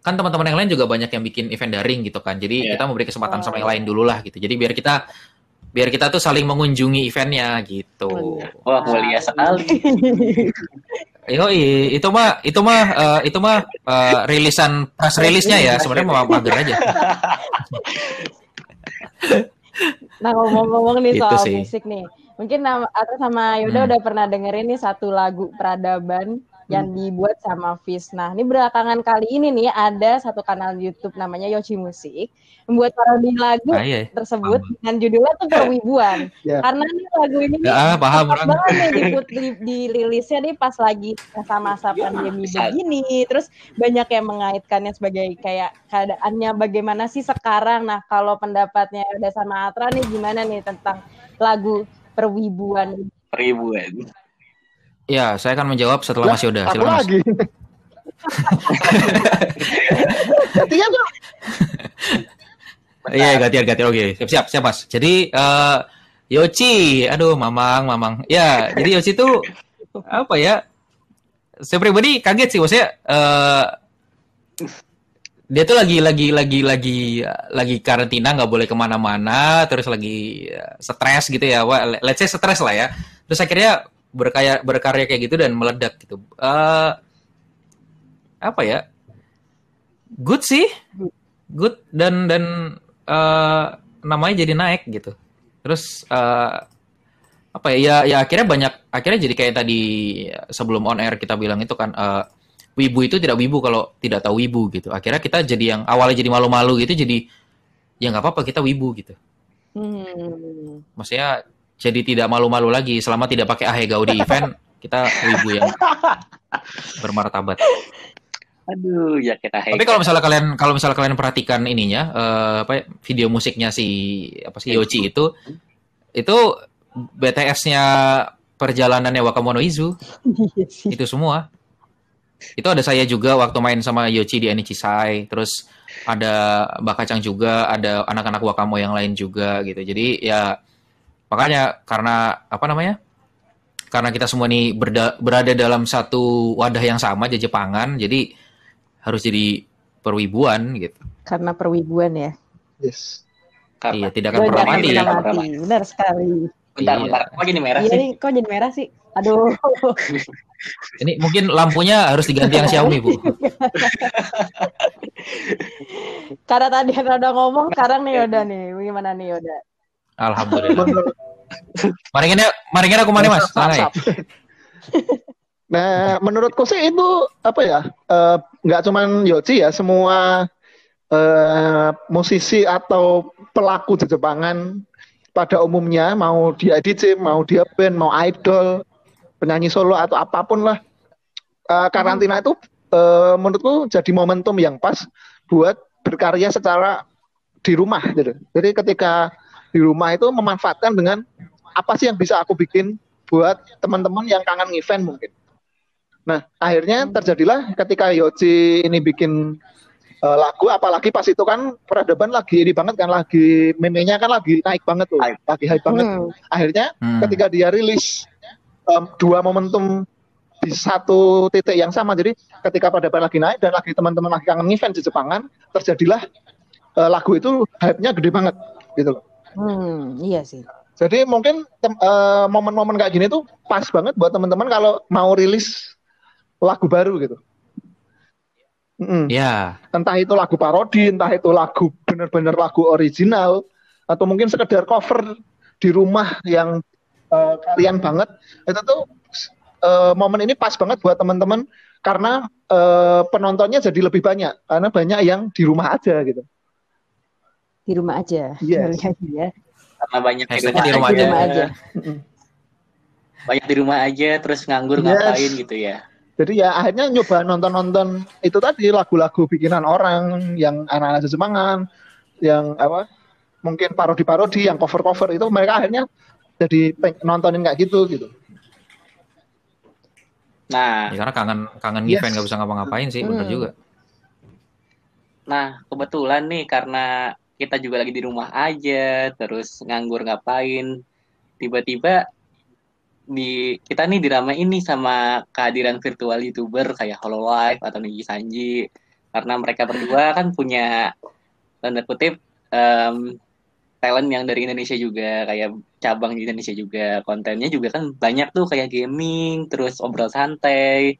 kan teman-teman yang lain juga banyak yang bikin event daring gitu kan, jadi Iya. kita memberi kesempatan sama yang lain dulu lah gitu. Jadi biar kita biar kita tuh saling mengunjungi eventnya gitu. Oh, iya. Wah, mulia sekali. Yo, itu mah itu mah eh, itu mah eh, rilisan press release-nya ya sebenarnya mah mager aja. Nah ngomong-ngomong nih Gitu soal sih. musik nih, mungkin nama atau sama Yoda Hmm. udah pernah dengerin nih satu lagu peradaban yang Hmm. dibuat sama Fis. Nah ini belakangan kali ini nih ada satu kanal YouTube namanya Yoshi Musik membuat parodi lagu Nah, iya. tersebut dengan judulnya tuh perwibuan. Ya. Karena nih lagu ini nih Ya, paham pas orang. banget nih diput, di, dirilisnya nih pas lagi masa-masa pandemi Saat- begini. Terus banyak yang mengaitkannya sebagai kayak keadaannya bagaimana sih sekarang. Nah kalau pendapatnya udah sama Atra nih gimana nih tentang lagu perwibuan Ribuan. Ya, saya akan menjawab setelah Mas Yoda. Silakan Mas. lagi? Gantian dong. Iya, gantian gantian. Oke, siap siap siap Mas. Jadi eh Yoci, aduh Mamang, Mamang. Ya, jadi Yoci itu apa ya? Saya pribadi kaget sih maksudnya eh dia tuh lagi lagi lagi lagi lagi karantina nggak boleh ke mana-mana terus lagi eh, stres gitu ya Wah, let's say stres lah ya terus akhirnya berkarya berkarya kayak gitu dan meledak gitu. Eh apa ya? Good sih. Good dan dan eh, namanya jadi naik gitu. Terus eh, apa ya, ya ya akhirnya banyak akhirnya jadi kayak tadi sebelum on air kita bilang itu kan eh, wibu itu tidak wibu kalau tidak tahu wibu gitu. Akhirnya kita jadi yang awalnya jadi malu-malu gitu jadi ya nggak apa-apa kita wibu gitu. Hmm. maksudnya jadi tidak malu-malu lagi selama tidak pakai ahegao di event kita wibu yang bermartabat Aduh, ya kita Tapi kalau misalnya kalian kalau misalnya kalian perhatikan ininya eh, apa ya, video musiknya si apa sih Yoshi itu itu BTS-nya perjalanannya Wakamono Izu itu semua. Itu ada saya juga waktu main sama Yoshi di Anichisai, terus ada Mbak Kacang juga, ada anak-anak Wakamo yang lain juga gitu. Jadi ya makanya karena apa namanya? Karena kita semua nih berda- berada dalam satu wadah yang sama, Jepangan, jadi harus jadi perwibuan gitu. Karena perwibuan ya. Yes. Iya, Karena tidak akan pernah mati. ya. mati. Benar sekali. bentar, Iya. bentar. Kok gini merah Iya sih? nih, kok jadi merah sih? Aduh. Ini mungkin lampunya harus diganti yang Xiaomi, Bu. Karena tadi ada udah ngomong, sekarang nih Yoda nih. Gimana nih Yoda? Alhamdulillah. Menurut- Maringin maringin aku mana, Mas? Sangai. Nah, menurutku sih itu apa ya? eh, Nggak cuman Yoji ya, semua eh, musisi atau pelaku di Jepangan pada umumnya mau dia DJ, mau dia band, mau idol, penyanyi solo atau apa pun lah. eh, karantina itu eh, menurutku jadi momentum yang pas buat berkarya secara di rumah gitu. Jadi ketika di rumah itu memanfaatkan dengan apa sih yang bisa aku bikin buat teman-teman yang kangen event mungkin. Nah, akhirnya terjadilah ketika Yoji ini bikin eh, lagu, apalagi pas itu kan peradaban lagi ini banget kan, lagi meme-nya kan lagi naik banget tuh, Hype. lagi hype banget. Hmm. Akhirnya Hmm. ketika dia rilis em, dua momentum di satu titik yang sama, jadi ketika peradaban lagi naik dan lagi teman-teman lagi kangen event di Jepangan, terjadilah eh, lagu itu hype-nya gede banget gitu loh. Hmm, iya sih. Jadi mungkin eh, momen-momen kayak gini tuh pas banget buat teman-teman kalau mau rilis lagu baru gitu. Mm-mm. Ya, Entah itu lagu parodi, entah itu lagu bener-bener lagu original, atau mungkin sekedar cover di rumah yang eh, kalian banget. Itu tuh eh, momen ini pas banget buat teman-teman karena eh, penontonnya jadi lebih banyak karena banyak yang di rumah aja gitu. Di rumah aja. Yes. Iya. Karena banyak di rumah, di rumah Di aja. rumah aja. Mm-mm. Banyak di rumah aja, terus nganggur Yes. ngapain gitu ya. Jadi ya akhirnya nyoba nonton-nonton itu tadi lagu-lagu bikinan orang yang anak-anak Jepangan, yang apa mungkin parodi-parodi, yang cover-cover itu mereka akhirnya jadi nontonin kayak gitu gitu. Nah, ya karena kangen kangen Yes. event nggak bisa ngapa-ngapain sih, bener Hmm. juga. Nah, kebetulan nih karena kita juga lagi di rumah aja, terus nganggur ngapain, tiba-tiba di kita nih diramein nih sama kehadiran virtual youtuber kayak Hololive atau Niji Sanji. Karena mereka berdua kan punya tanda kutip em, talent yang dari Indonesia juga kayak cabang di Indonesia juga. Kontennya juga kan banyak tuh kayak gaming terus obrol santai.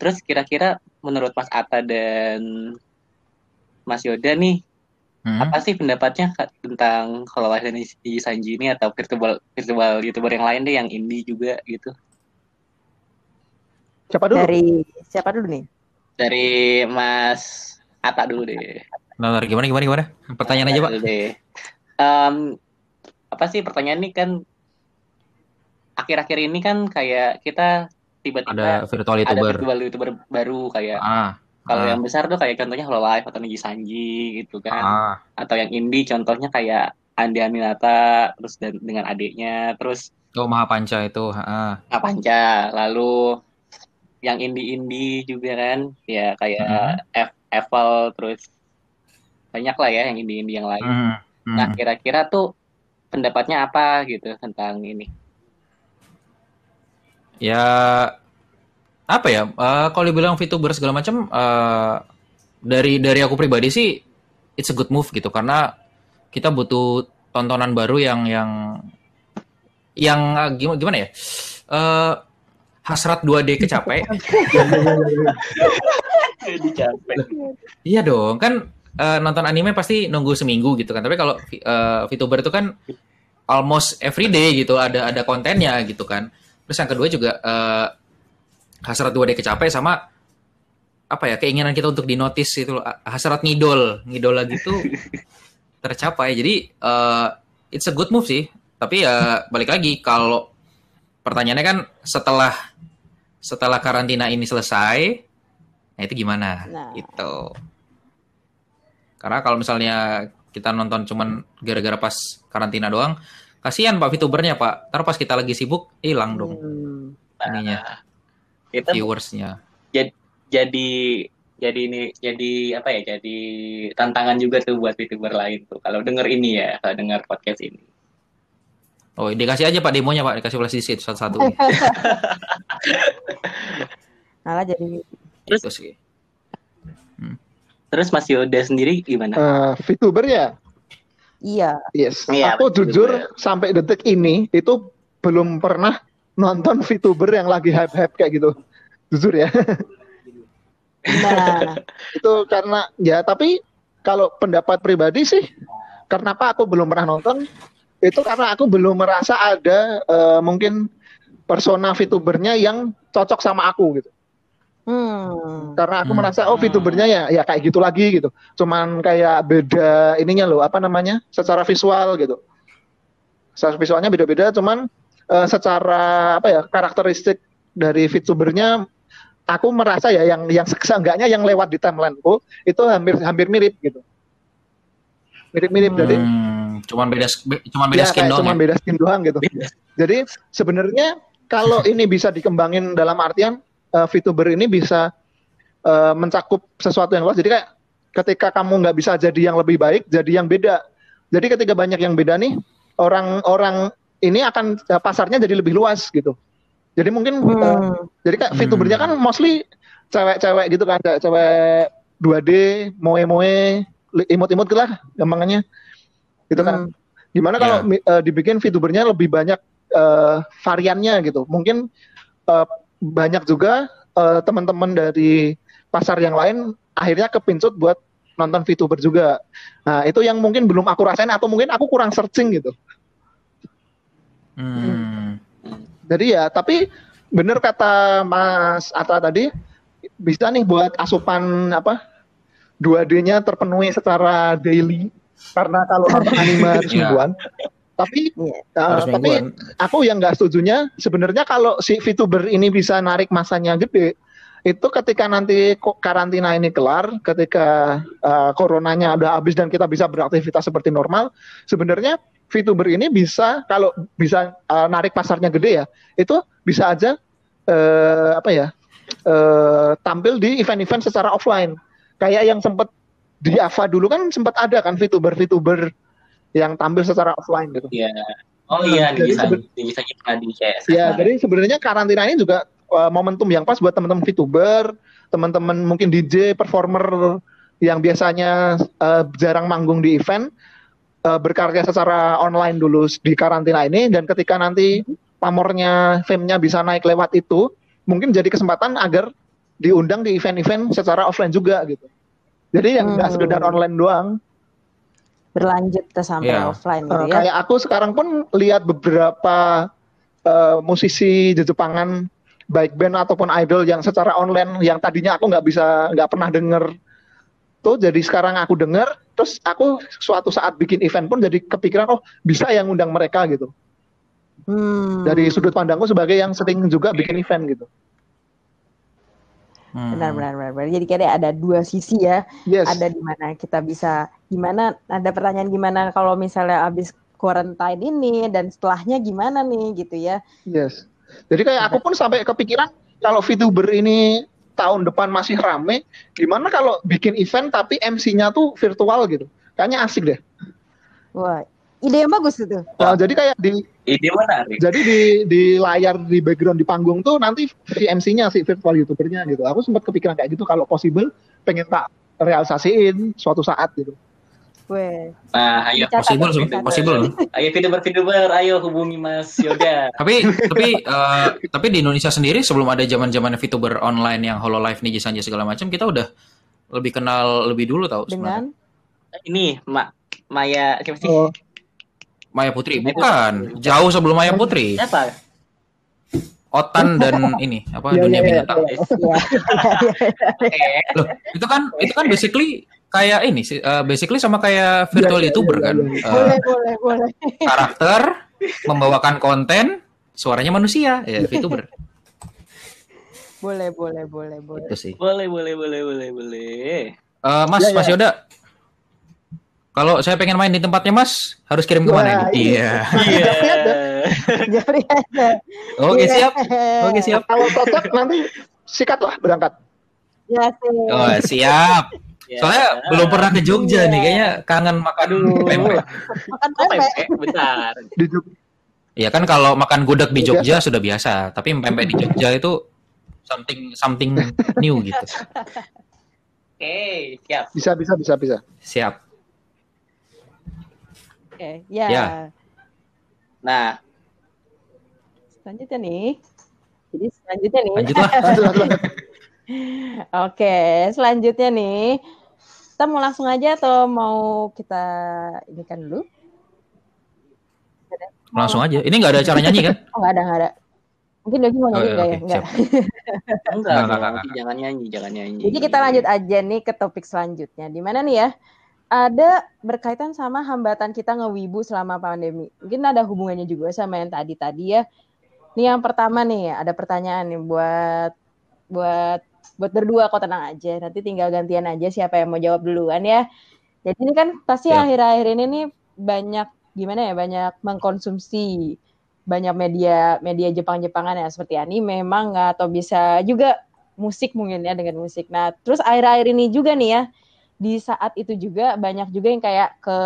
Terus kira-kira menurut Mas Ata dan Mas Yoda nih Hmm. apa sih pendapatnya Kak, tentang kalau live dari Niji Sanji ini atau virtual virtual youtuber yang lain deh yang indie juga gitu Siapa dulu? Dari siapa dulu nih? dari Mas Ata dulu deh Nah, gimana gimana gimana? Pertanyaan aja, Pak. Dulu deh. Em, apa sih pertanyaan ini kan akhir-akhir ini kan kayak kita tiba-tiba Ada virtual ada YouTuber. virtual youtuber baru kayak Ah. Kalau ah, yang besar tuh kayak contohnya Hololive atau Niji Sanji gitu kan ah. atau yang indie contohnya kayak Andi Aminata terus dan dengan adiknya terus Oh, Mahapanca itu, ah. Apanca lalu yang indie-indie juga kan ya kayak. F Eval terus banyak lah ya yang indie-indie yang lain Hmm. hmm. nah kira-kira tuh pendapatnya apa gitu tentang ini Ya apa ya? eh, kalau dibilang VTuber segala macam eh, dari dari aku pribadi sih it's a good move gitu karena kita butuh tontonan baru yang yang yang eh, gimana gimana ya? Eh, hasrat 2D kecapek. Iya dong, kan eh, nonton anime pasti nunggu seminggu gitu kan. Tapi kalau eh, VTuber itu kan almost every day gitu, ada ada kontennya gitu kan. Terus yang kedua juga eh, hasrat 2D kecapek sama apa ya keinginan kita untuk dinotis itu hasrat ngidol, ngidola gitu tercapai. Jadi eh, it's a good move sih. Tapi ya balik lagi kalau pertanyaannya kan setelah setelah karantina ini selesai, nah itu gimana? Nah. Itu. Karena kalau misalnya kita nonton cuman gara-gara pas karantina doang, kasihan Pak VTubernya Pak. Ntar pas kita lagi sibuk hilang dong Hmm. ininya, kita viewersnya. jadi jadi ini jadi apa ya jadi tantangan juga tuh buat youtuber lain tuh kalau denger ini ya kalau denger podcast ini Oh, dikasih aja Pak demonya Pak, dikasih flash disk satu-satu. Malah jadi Itu sih. terus Mas Yoda sendiri gimana Eh, VTuber ya? iya. Yes. Iya, Aku VTuber. jujur sampai detik ini itu belum pernah nonton VTuber yang lagi hype-hype kayak gitu. Jujur ya. Nah, itu karena ya tapi kalau pendapat pribadi sih kenapa aku belum pernah nonton itu karena aku belum merasa ada eh, mungkin persona VTubernya yang cocok sama aku gitu. hmm. Karena aku Hmm. merasa oh VTubernya ya ya kayak gitu lagi gitu. Cuman kayak beda ininya loh apa namanya? secara visual gitu. Secara visualnya beda-beda cuman eh, secara apa ya karakteristik dari VTubernya aku merasa ya yang yang seenggaknya yang lewat di timelineku itu hampir hampir mirip gitu. Mirip-mirip jadi Hmm, cuman beda be- cuman beda ya, skin doang. cuma ya? beda skin doang gitu. Jadi sebenarnya kalau ini bisa dikembangin dalam artian eh, VTuber ini bisa eh, mencakup sesuatu yang luas. Jadi kayak ketika kamu nggak bisa jadi yang lebih baik, jadi yang beda. Jadi ketika banyak yang beda nih, orang-orang ini akan eh, pasarnya jadi lebih luas gitu. Jadi mungkin eh, Hmm. jadi kayak Hmm. VTubernya kan mostly cewek-cewek gitu kan, cewek 2D, moe-moe, imut-imut gitu lah gampangannya. Gitu kan. Gimana kalau Ya. mi- eh, dibikin VTubernya lebih banyak eh, variannya gitu. Mungkin eh, banyak juga eh, teman-teman dari pasar yang lain akhirnya kepincut buat nonton VTuber juga. Nah, itu yang mungkin belum aku rasain atau mungkin aku kurang searching gitu. Hmm. Jadi ya, tapi bener kata Mas Ata tadi, bisa nih buat asupan apa 2D-nya terpenuhi secara daily. Karena kalau nonton anime harus Iya. mingguan. Tapi uh, Harus tapi mingguan. aku yang nggak setujunya sebenarnya kalau si VTuber ini bisa narik masanya gede, itu ketika nanti karantina ini kelar, ketika uh, coronanya udah habis dan kita bisa beraktivitas seperti normal, sebenarnya VTuber ini bisa kalau bisa uh, narik pasarnya gede ya, itu bisa aja eh, apa ya eh, tampil di event-event secara offline. Kayak yang sempat di Ava dulu kan sempat ada kan VTuber-VTuber yang tampil secara offline gitu. Iya. Oh iya, Jadi seben- Niji Sanji pernah di CS. Ya, jadi sebenarnya karantina ini juga uh, momentum yang pas buat teman-teman VTuber, teman-teman mungkin DJ, performer yang biasanya uh, jarang manggung di event, eh, berkarya secara online dulu di karantina ini dan ketika nanti pamornya fame-nya bisa naik lewat itu, mungkin jadi kesempatan agar diundang di event-event secara offline juga gitu. Jadi yang nggak Hmm. sekedar online doang. Berlanjut ke sampai Iya. offline Eh, gitu ya. kayak aku sekarang pun lihat beberapa eh, musisi Jepangan baik band ataupun idol yang secara online yang tadinya aku nggak bisa nggak pernah denger tuh jadi sekarang aku denger terus aku suatu saat bikin event pun jadi kepikiran oh bisa yang undang mereka gitu. Hmm. dari sudut pandangku sebagai yang sering juga bikin event gitu. Hmm. benar benar benar benar. jadi kayak ada dua sisi ya. Yes. Ada di mana kita bisa gimana ada pertanyaan gimana kalau misalnya habis quarantine ini dan setelahnya gimana nih gitu ya. Yes. Jadi kayak aku pun sampai kepikiran kalau VTuber ini tahun depan masih rame gimana kalau bikin event tapi MC-nya tuh virtual gitu kayaknya asik deh wah ide yang bagus itu Nah, jadi kayak di Ide menarik. jadi di di layar di background di panggung tuh nanti si MC-nya si virtual youtubernya gitu. Aku sempat kepikiran kayak gitu kalau possible pengen tak realisasiin suatu saat gitu. Weh. Nah, ayo. Dicatat, Possible, sih, dicatat. possible. Ayo VTuber-VTuber, ayo hubungi Mas Yoga. Tapi tapi eh, tapi di Indonesia sendiri sebelum ada zaman-zaman VTuber online yang Hololive nih Sanjay segala macam kita udah lebih kenal lebih dulu tau sebenarnya. dengan Ini Ma Maya siapa sih? Oh, Maya Putri bukan jauh sebelum Maya Putri Siapa? Otan dan ini apa Iya, dunia iya, iya. binatang ya, loh itu kan itu kan basically kayak ini sih eh, basically sama kayak virtual Iya, iya, youtuber iya, kan? iya. Eh, boleh boleh boleh. karakter membawakan konten suaranya manusia. Ya VTuber. Boleh boleh boleh boleh. Itu sih. Boleh, boleh, boleh, boleh, boleh. Eh, Mas Ya, ya. Mas Yoda. Kalau saya pengen main di tempatnya Mas harus kirim ke mana Wah, ini? iya. Iya. oke Iya. siap. Oke siap. Kalau cocok nanti sikat lah berangkat. ya sih oh siap Ya. soalnya belum pernah ke Jogja Iya. nih kayaknya kangen makan Aduh. pempek makan Oh, pempek bentar. Di Jog- Ya kan kalau makan gudeg di Jogja sudah biasa, tapi pempek di Jogja itu something something new gitu. Oke, siap. bisa bisa bisa bisa. Siap. oke ya. Ya. Nah, selanjutnya nih jadi selanjutnya nih Lanjutlah. Oke, selanjutnya nih, kita mau langsung aja atau mau kita ini kan dulu? Langsung aja. Ini nggak ada cara nyanyi kan? Oh nggak ada nggak ada. Mungkin Dogi mau Oh, nyanyi iya, nggak ya? enggak, Enggak, enggak, nanti jangan nyanyi, jangan nyanyi. Jadi kita lanjut aja nih ke topik selanjutnya. Di mana nih ya? Ada berkaitan sama hambatan kita ngewibu selama pandemi. Mungkin ada hubungannya juga sama yang tadi-tadi ya. Nih yang pertama nih, ada pertanyaan nih buat buat buat berdua kok tenang aja. Nanti tinggal gantian aja siapa yang mau jawab duluan ya. Jadi ini kan pasti Ya. akhir-akhir ini nih banyak gimana ya? Banyak mengkonsumsi banyak media media Jepang-Jepangan ya seperti anime, manga atau bisa juga musik mungkin ya dengan musik. Nah, terus akhir-akhir ini juga nih ya di saat itu juga banyak juga yang kayak ke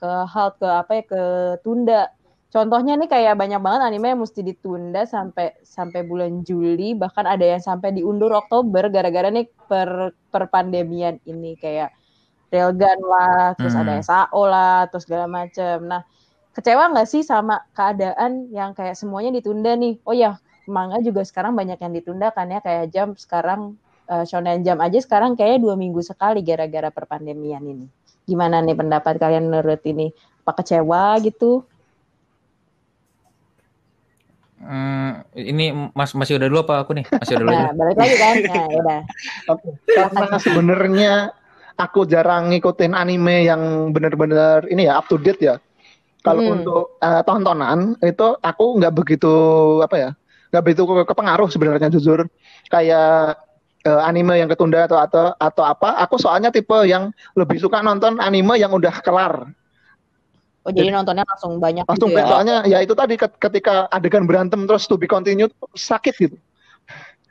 ke halt ke apa ya ke tunda. Contohnya nih kayak banyak banget anime yang mesti ditunda sampai sampai bulan Juli bahkan ada yang sampai diundur Oktober gara-gara nih per perpandemian ini kayak Railgun lah, terus Hmm. ada SAO lah, terus segala macam. Nah, kecewa nggak sih sama keadaan yang kayak semuanya ditunda nih? Oh ya, manga juga sekarang banyak yang ditunda kan ya kayak jam sekarang eh, shonen jam aja sekarang kayaknya dua minggu sekali gara-gara perpandemian ini. Gimana nih pendapat kalian menurut ini? Apa kecewa gitu? Hmm, ini Mas masih udah dulu apa aku nih? Masih udah dulu. Nah, balik lagi kan? Nah, ya udah. Oke. Karena sebenarnya aku jarang ngikutin anime yang benar-benar ini ya up to date ya. Kalau Hmm. untuk eh, tontonan itu aku nggak begitu apa ya, nggak begitu ke- kepengaruh sebenarnya jujur. Kayak eh, anime yang ketunda atau atau atau apa. Aku soalnya tipe yang lebih suka nonton anime yang udah kelar. Oh, jadi nontonnya langsung banyak Langsung gitu ya? soalnya ya itu tadi ket- ketika adegan berantem terus to be continued sakit gitu.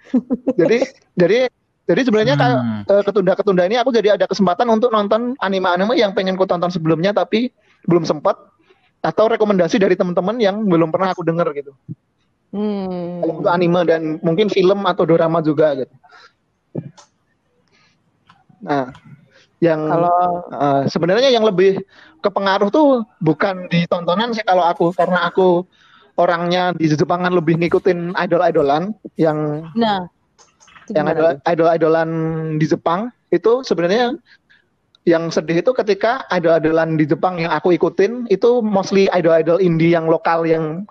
jadi jadi jadi sebenarnya Hmm. eh, ketunda-ketunda ini aku jadi ada kesempatan untuk nonton anime-anime yang pengen ku tonton sebelumnya tapi belum sempat atau rekomendasi dari teman-teman yang belum pernah aku dengar gitu. Hmm. Kalau Untuk anime dan mungkin film atau drama juga gitu. Nah, yang Kalau eh, sebenarnya yang lebih kepengaruh tuh bukan di tontonan sih kalau aku karena aku orangnya di Jepangan lebih ngikutin idol-idolan yang Nah, yang idol idol-idolan di Jepang itu sebenarnya yang sedih itu ketika idol-idolan di Jepang yang aku ikutin itu mostly idol-idol indie yang lokal yang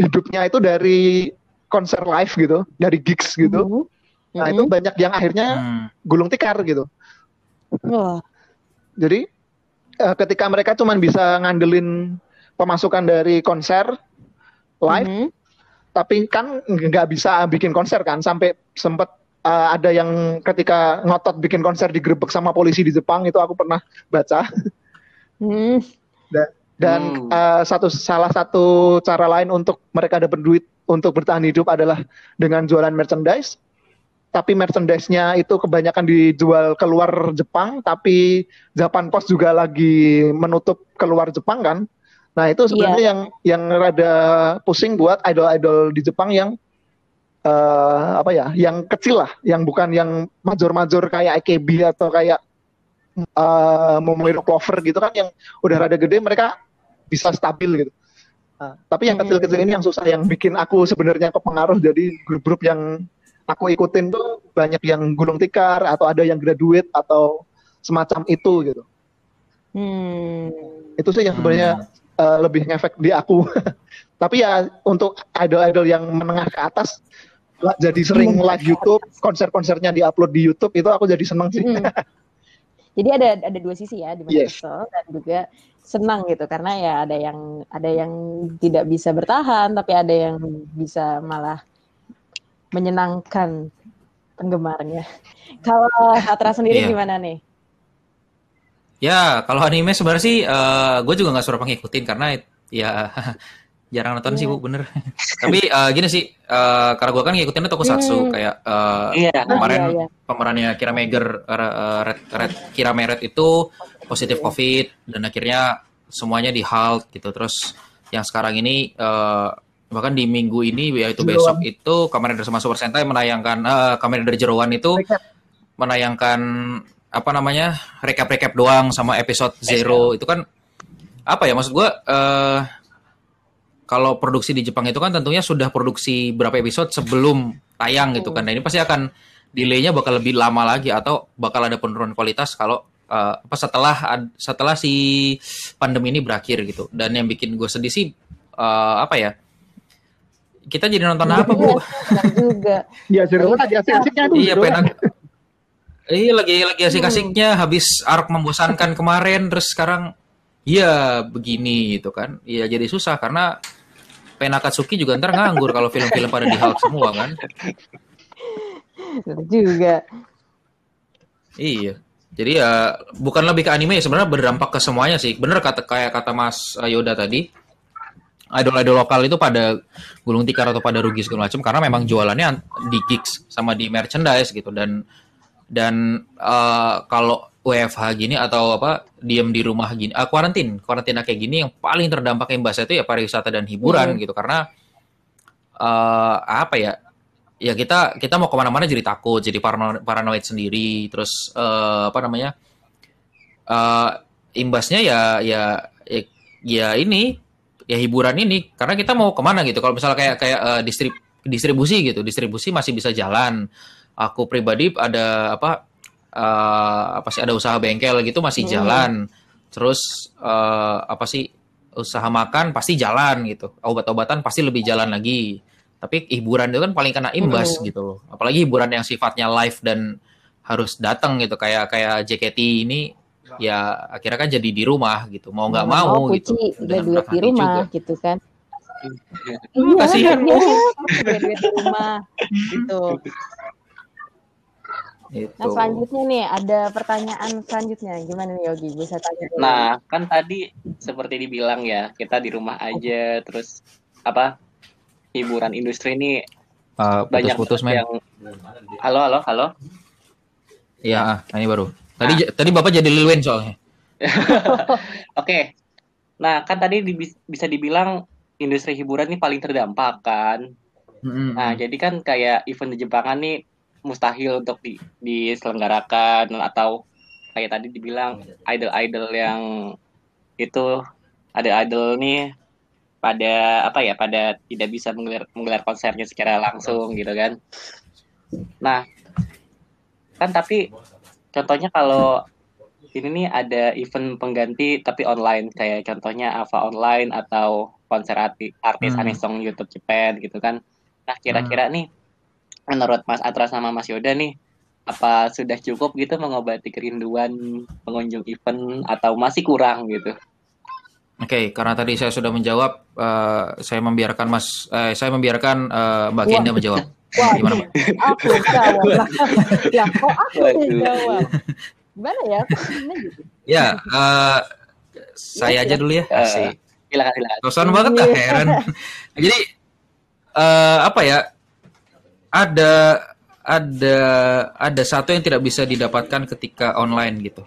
hidupnya itu dari konser live gitu, dari gigs gitu. Mhm. Nah, Mhm. itu banyak yang akhirnya Hmm. gulung tikar gitu. Wah, Jadi eh, ketika mereka cuma bisa ngandelin pemasukan dari konser live, mhm. tapi kan nggak bisa bikin konser kan sampai sempet eh, ada yang ketika ngotot bikin konser digerebek sama polisi di Jepang itu aku pernah baca Hmm. dan Hmm. eh, satu salah satu cara lain untuk mereka dapat duit untuk bertahan hidup adalah dengan jualan merchandise tapi merchandise-nya itu kebanyakan dijual keluar Jepang tapi Japan Post juga lagi menutup keluar Jepang kan nah itu sebenarnya yang yang rada pusing buat idol-idol di Jepang yang eh, apa ya yang kecil lah yang bukan yang major-major kayak AKB atau kayak Momoiro Clover gitu kan yang udah rada gede mereka bisa stabil gitu. Nah, tapi yang Hmm. kecil-kecil ini yang susah yang bikin aku sebenarnya kepengaruh jadi grup-grup yang aku ikutin tuh banyak yang gulung tikar atau ada yang graduate atau semacam itu gitu. Hmm. Itu sih yang sebenarnya eh, lebih ngefek di aku. tapi ya untuk idol-idol yang menengah ke atas jadi sering live YouTube, konser-konsernya diupload di YouTube itu aku jadi seneng sih. Mm. Jadi ada ada dua sisi ya, di mana Yes. kesel dan juga senang gitu karena ya ada yang ada yang tidak bisa bertahan tapi ada yang bisa malah menyenangkan penggemarnya. Kalau Hatra sendiri Iya. gimana nih? Ya, kalau anime sebenarnya sih gue juga nggak suruh ngikutin karena ya jarang nonton sih Iya. bu, bener. Tapi eh, gini sih, eh, karena gue kan ngikutinnya tokusatsu Hmm. kayak eh, Iya. kemarin iya, iya. pemerannya Kira Meger, eh, Red, Red, Kira Meret itu positif COVID dan akhirnya semuanya di halt gitu. Terus yang sekarang ini eh, bahkan di minggu ini yaitu Jeroan. besok itu Kamen Rider sama Super Sentai menayangkan eh, Kamen Rider Jeroan itu menayangkan apa namanya recap-recap doang sama episode zero itu kan apa ya maksud gua eh kalau produksi di Jepang itu kan tentunya sudah produksi berapa episode sebelum tayang gitu kan. Nah ini pasti akan delaynya bakal lebih lama lagi atau bakal ada penurunan kualitas kalau eh, apa setelah setelah si pandemi ini berakhir gitu. Dan yang bikin gue sedih sih eh, apa ya? Kita jadi nonton apa bu? Senang juga. Ya Zero lagi asik-asiknya tuh. Iya Zero. penak. Iya lagi lagi asik-asiknya habis arc membosankan kemarin terus sekarang iya begini gitu kan. Iya jadi susah karena Penakatsuki juga ntar nganggur kalau film-film pada di halt semua kan. Juga. Iya. Jadi ya bukan lebih ke anime sebenarnya berdampak ke semuanya sih. Bener kata kayak kata Mas Yoda tadi. Idol-idol lokal itu pada gulung tikar atau pada rugi segala macam karena memang jualannya di gigs sama di merchandise gitu. Dan dan eh, kalau WFH gini atau apa diem di rumah gini, ah, kuarantin, kuarantina kayak gini yang paling terdampak imbasnya itu ya pariwisata dan hiburan gitu. Karena eh apa ya ya kita kita mau ke mana-mana jadi takut jadi parano- paranoid sendiri. Terus eh, apa namanya eh imbasnya ya ya ya, ya ini ya hiburan ini karena kita mau ke mana gitu. Kalau misalnya kayak kayak eh, distrib- distribusi gitu distribusi masih bisa jalan. Aku pribadi ada apa eh, apa sih ada usaha bengkel gitu masih Hmm. jalan. Terus eh, apa sih usaha makan pasti jalan gitu. Obat-obatan pasti lebih jalan lagi. Tapi hiburan itu kan paling kena imbas Hmm. gitu loh. Apalagi hiburan yang sifatnya live dan harus datang gitu. Kayak kayak JKT ini ya akhirnya kan jadi di rumah gitu mau nggak mau, gitu Puci dengan duit berat di rumah juga. gitu kan. Hmm, kasihan, Bu. duit di rumah gitu. Gitu. Nah selanjutnya nih ada pertanyaan selanjutnya gimana nih Yogi bisa tanya dulu. Nah, kan tadi seperti dibilang ya, kita di rumah aja terus apa? Hiburan industri ini Uh, banyak putus-putus men yang Halo, halo, halo. Iya, ah, ini baru. Tadi tadi Bapak jadi Lil Wayne soalnya. Oke. Nah, kan tadi di- bisa dibilang industri hiburan ini paling terdampak kan. Mm-mm. Nah, jadi kan kayak event di Jepangan nih mustahil untuk di, diselenggarakan atau kayak tadi dibilang idol-idol yang itu ada idol nih pada apa ya pada tidak bisa menggelar menggelar konsernya secara langsung gitu kan nah kan tapi contohnya kalau ini nih ada event pengganti tapi online kayak contohnya Ava online atau konser arti, artis Hmm. Anisong YouTube Japan gitu kan nah kira-kira nih menurut Mas Atra sama Mas Yoda nih apa sudah cukup gitu mengobati kerinduan pengunjung event atau masih kurang gitu Oke, karena tadi saya sudah menjawab, eh, saya membiarkan Mas, eh, saya membiarkan eh, Mbak Wah. Kenda menjawab. Wah, aku jawab lah. ya, kok aku yang jawab? Gimana ya? Ini gitu? Ya, eh, saya aja dulu ya. Eh, Asik. silakan silakan banget lah, Iya. heran. Jadi eh, apa ya? Ada ada ada satu yang tidak bisa didapatkan ketika online gitu,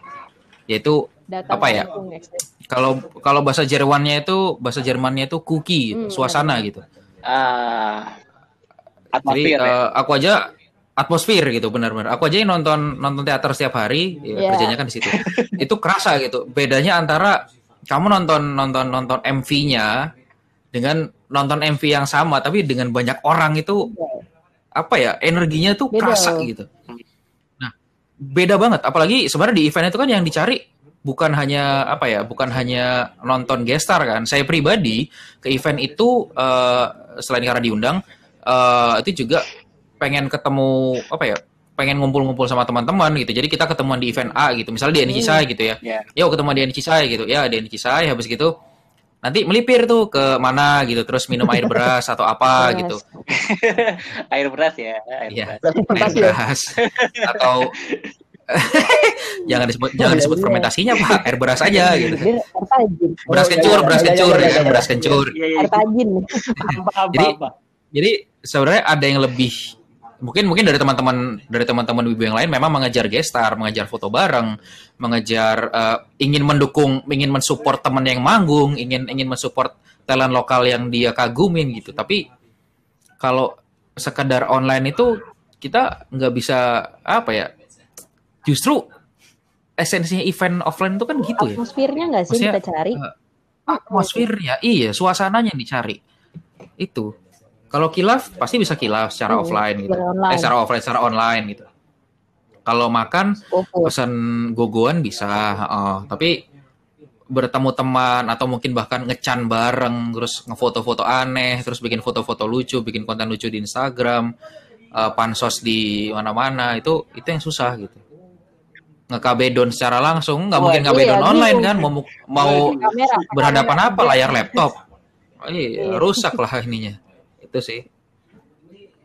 yaitu Data Apa ya? next. kalau kalau bahasa Jermannya itu bahasa Jermannya itu cookie, gitu, Hmm, suasana gitu. ah Jadi atmosfer ya eh, aku aja atmosfer gitu benar-benar. Aku aja yang nonton nonton teater setiap hari, ya, Iya. kerjanya kan di situ. itu kerasa gitu. Bedanya antara kamu nonton nonton nonton MV-nya dengan nonton MV yang sama tapi dengan banyak orang itu apa ya energinya tuh Beda kerasa loh. gitu. Nah beda banget. Apalagi sebenarnya di event itu kan yang dicari bukan hanya apa ya bukan hanya nonton gestar kan. Saya pribadi ke event itu eh, selain karena diundang eh, itu juga pengen ketemu apa ya pengen ngumpul-ngumpul sama teman-teman gitu. Jadi kita ketemuan di event A gitu. Misalnya di NC Sai gitu ya. ya Yuk ketemu di NC Sai gitu. Ya di NC Sai habis gitu nanti melipir tuh ke mana gitu terus minum air beras atau apa Yes. gitu. air beras ya air Iya. beras Air ya? beras atau jangan disebut jangan disebut Iya. fermentasinya Pak, air beras aja gitu. Beras Oh, kencur, beras kencur ya beras kencur. Jadi. Jadi sebenarnya ada yang lebih mungkin mungkin dari teman-teman dari teman-teman wibu yang lain memang mengejar gestar, mengejar foto bareng, mengejar eh, ingin mendukung, ingin mensupport teman yang manggung, ingin ingin mensupport talent lokal yang dia kagumin gitu. Tapi kalau sekedar online itu kita nggak bisa apa ya? Justru esensinya event offline itu kan gitu ya. Atmosfernya nggak sih Maksudnya, kita cari? eh, atmosfernya iya suasananya yang dicari itu kalau kilaf pasti bisa kilaf secara Hmm, offline gitu secara online. eh secara offline secara online gitu kalau makan Fokus. pesan gogoan bisa heeh. tapi bertemu teman atau mungkin bahkan ngecan bareng terus ngefoto-foto aneh terus bikin foto-foto lucu bikin konten lucu di Instagram eh, pansos di mana-mana itu itu yang susah gitu nge-kabedon secara langsung nggak mungkin Wah, kabedon iya, online bingung. kan mau mau Kamera. berhadapan kamera. apa layar laptop Oh, iya, Iya. rusak lah ininya itu sih.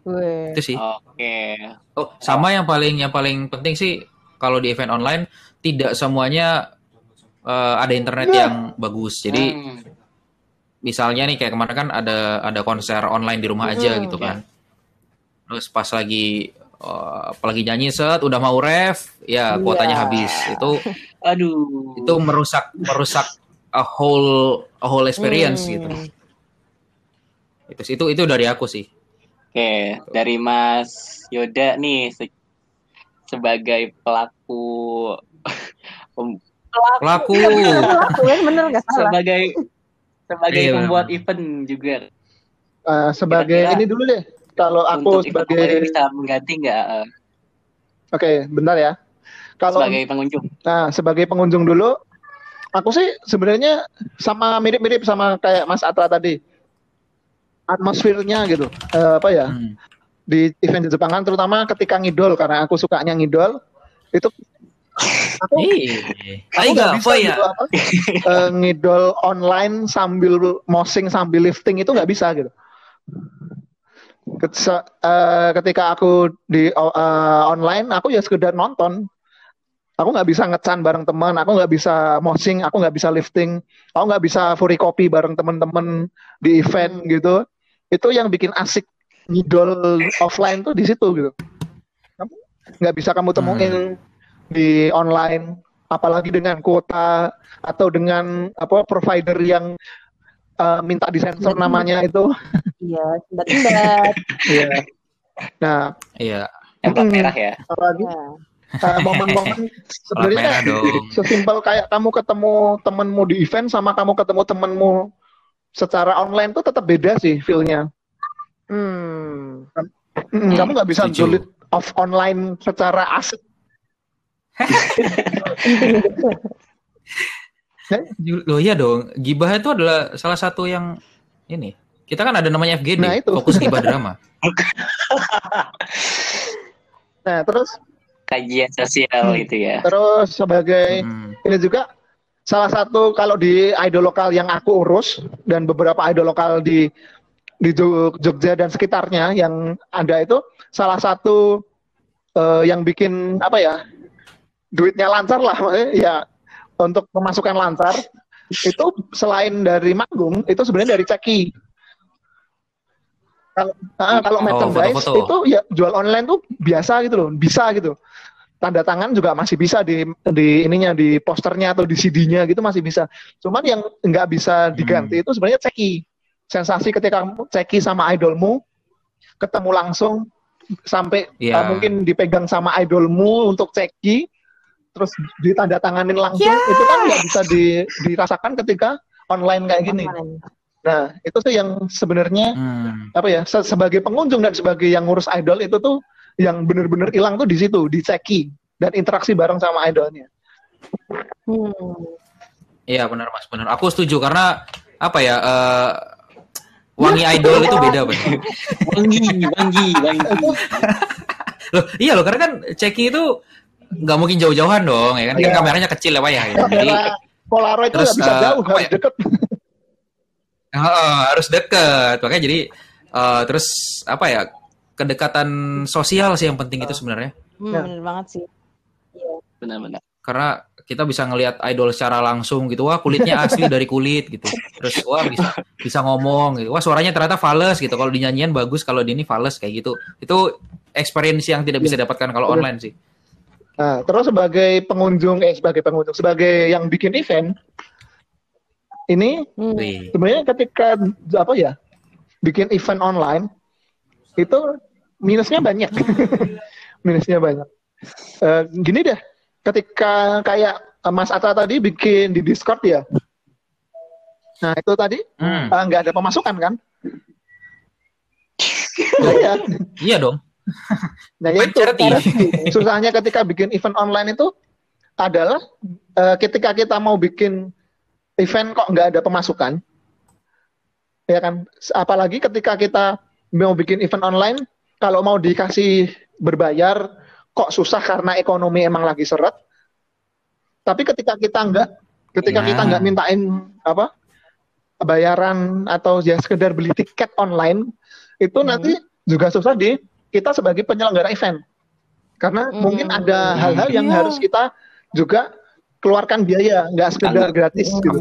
Weh. itu sih. Oke. Oh sama yang paling yang paling penting sih kalau di event online tidak semuanya eh, ada internet yang bagus. Jadi Hmm, misalnya nih kayak kemarin kan ada ada konser online di rumah aja Hmm. gitu kan. Terus pas lagi eh, apalagi nyanyi set udah mau ref ya Iya. kuotanya habis. Itu aduh. itu merusak merusak a whole a whole experience Hmm. gitu itu itu itu dari aku sih oke dari Mas Yoda nih se- sebagai pelaku pelaku Pelaku ya bener nggak salah. sebagai sebagai Iya, pembuat event juga Eh, sebagai Kira-kira ini dulu deh. Kalau aku sebagai bisa mengganti nggak Oke, bentar ya. Kalau sebagai pengunjung nah sebagai pengunjung dulu, aku sih sebenarnya sama mirip-mirip sama kayak Mas Atra tadi. Atmosfernya gitu. Eh, apa ya? Hmm. Di event di Jepangan terutama ketika ngidol karena aku sukanya ngidol itu aku aku nggak bisa ya? gitu apa eh, ngidol online sambil moshing sambil lifting itu nggak bisa gitu. Ket- se- eh, ketika aku di eh, online aku ya sekedar nonton. Aku nggak bisa ngecan bareng teman, aku nggak bisa moshing, aku nggak bisa lifting, aku nggak bisa furi kopi bareng teman-teman di event gitu. Itu yang bikin asik ngidol offline tuh di situ gitu. Kamu nggak bisa kamu temuin di online apalagi dengan kuota atau dengan apa provider yang uh, minta disensor Hmm. namanya itu. Iya, sendat-sendat. Iya. Nah, Iya. yang merah ya apalagi Ya. Eh, momen-momen sebenarnya sesimpel kayak kamu ketemu temenmu di event sama kamu ketemu temenmu secara online tuh tetap beda sih feel-nya. Hmm. Mm, kamu nggak bisa sulit off online secara asik. Loh iya dong, gibah itu adalah salah satu yang ini. Kita kan ada namanya FGD, Nah, itu. fokus gibah drama. Nah, terus Kajian sosial Hmm. itu ya. terus sebagai Hmm. ini juga salah satu kalau di idol lokal yang aku urus dan beberapa idol lokal di di Jog- Jogja dan sekitarnya yang ada itu salah satu eh, yang bikin apa ya duitnya lancar lah maksudnya ya untuk pemasukan lancar itu selain dari manggung itu sebenarnya dari ceki. Kalau ah, kalau Oh, merchandise itu ya jual online tuh biasa gitu loh bisa gitu tanda tangan juga masih bisa di di ininya di posternya atau di CD-nya gitu masih bisa. Cuman yang nggak bisa diganti itu sebenarnya ceki. Sensasi ketika kamu ceki sama idolmu ketemu langsung sampai Iya. uh, mungkin dipegang sama idolmu untuk ceki terus ditanda tanganin langsung Ya. itu kan nggak bisa di- dirasakan ketika online kayak gini. Online. Nah, itu tuh yang sebenarnya Hmm. apa ya se- sebagai pengunjung dan sebagai yang ngurus idol itu tuh yang bener-bener hilang tuh di situ di ceki dan interaksi bareng sama idolnya. Hmm. Iya benar mas, benar. Aku setuju karena apa ya? eh, wangi idol itu beda benar. Wangi, wangi, wangi. Loh, iya loh karena kan Ceki itu nggak mungkin jauh-jauhan dong, ya kan? Kan Iya. kameranya kecil ya pak ya. ya. Jadi Polaroid itu terus, nggak bisa eh, jauh harus ya? deket. eh, harus deket, makanya jadi eh, terus apa ya? Kedekatan sosial sih yang penting itu sebenarnya. Hmm, Ya. bener banget sih. Benar-benar. Karena kita bisa ngelihat idol secara langsung gitu, wah kulitnya asli dari kulit gitu. Terus wah bisa bisa ngomong gitu. Wah suaranya ternyata fals gitu. Kalau dinyanyian bagus, kalau di ini fals kayak gitu. Itu experience yang tidak bisa dapatkan kalau Betul. online sih. Nah, terus sebagai pengunjung, eh sebagai pengunjung, sebagai yang bikin event, ini Hmm. Sebenarnya ketika apa ya bikin event online itu minusnya banyak, minusnya banyak. Eh, gini deh, ketika kayak Mas Ata tadi bikin di Discord ya, nah itu tadi Hmm. eh, nggak ada pemasukan kan? Nah, iya. Iya dong. Nah, Bukan itu susahnya ketika bikin event online itu adalah eh, ketika kita mau bikin event kok nggak ada pemasukan, ya kan? Apalagi ketika kita mau bikin event online, kalau mau dikasih berbayar kok susah karena ekonomi emang lagi seret. Tapi ketika kita nggak, ketika Ya. kita nggak mintain apa bayaran atau ya sekedar beli tiket online, itu Hmm. nanti juga susah di kita sebagai penyelenggara event. Karena Hmm. mungkin ada hal-hal yang Iya. harus kita juga keluarkan biaya, nggak sekedar gratis gitu.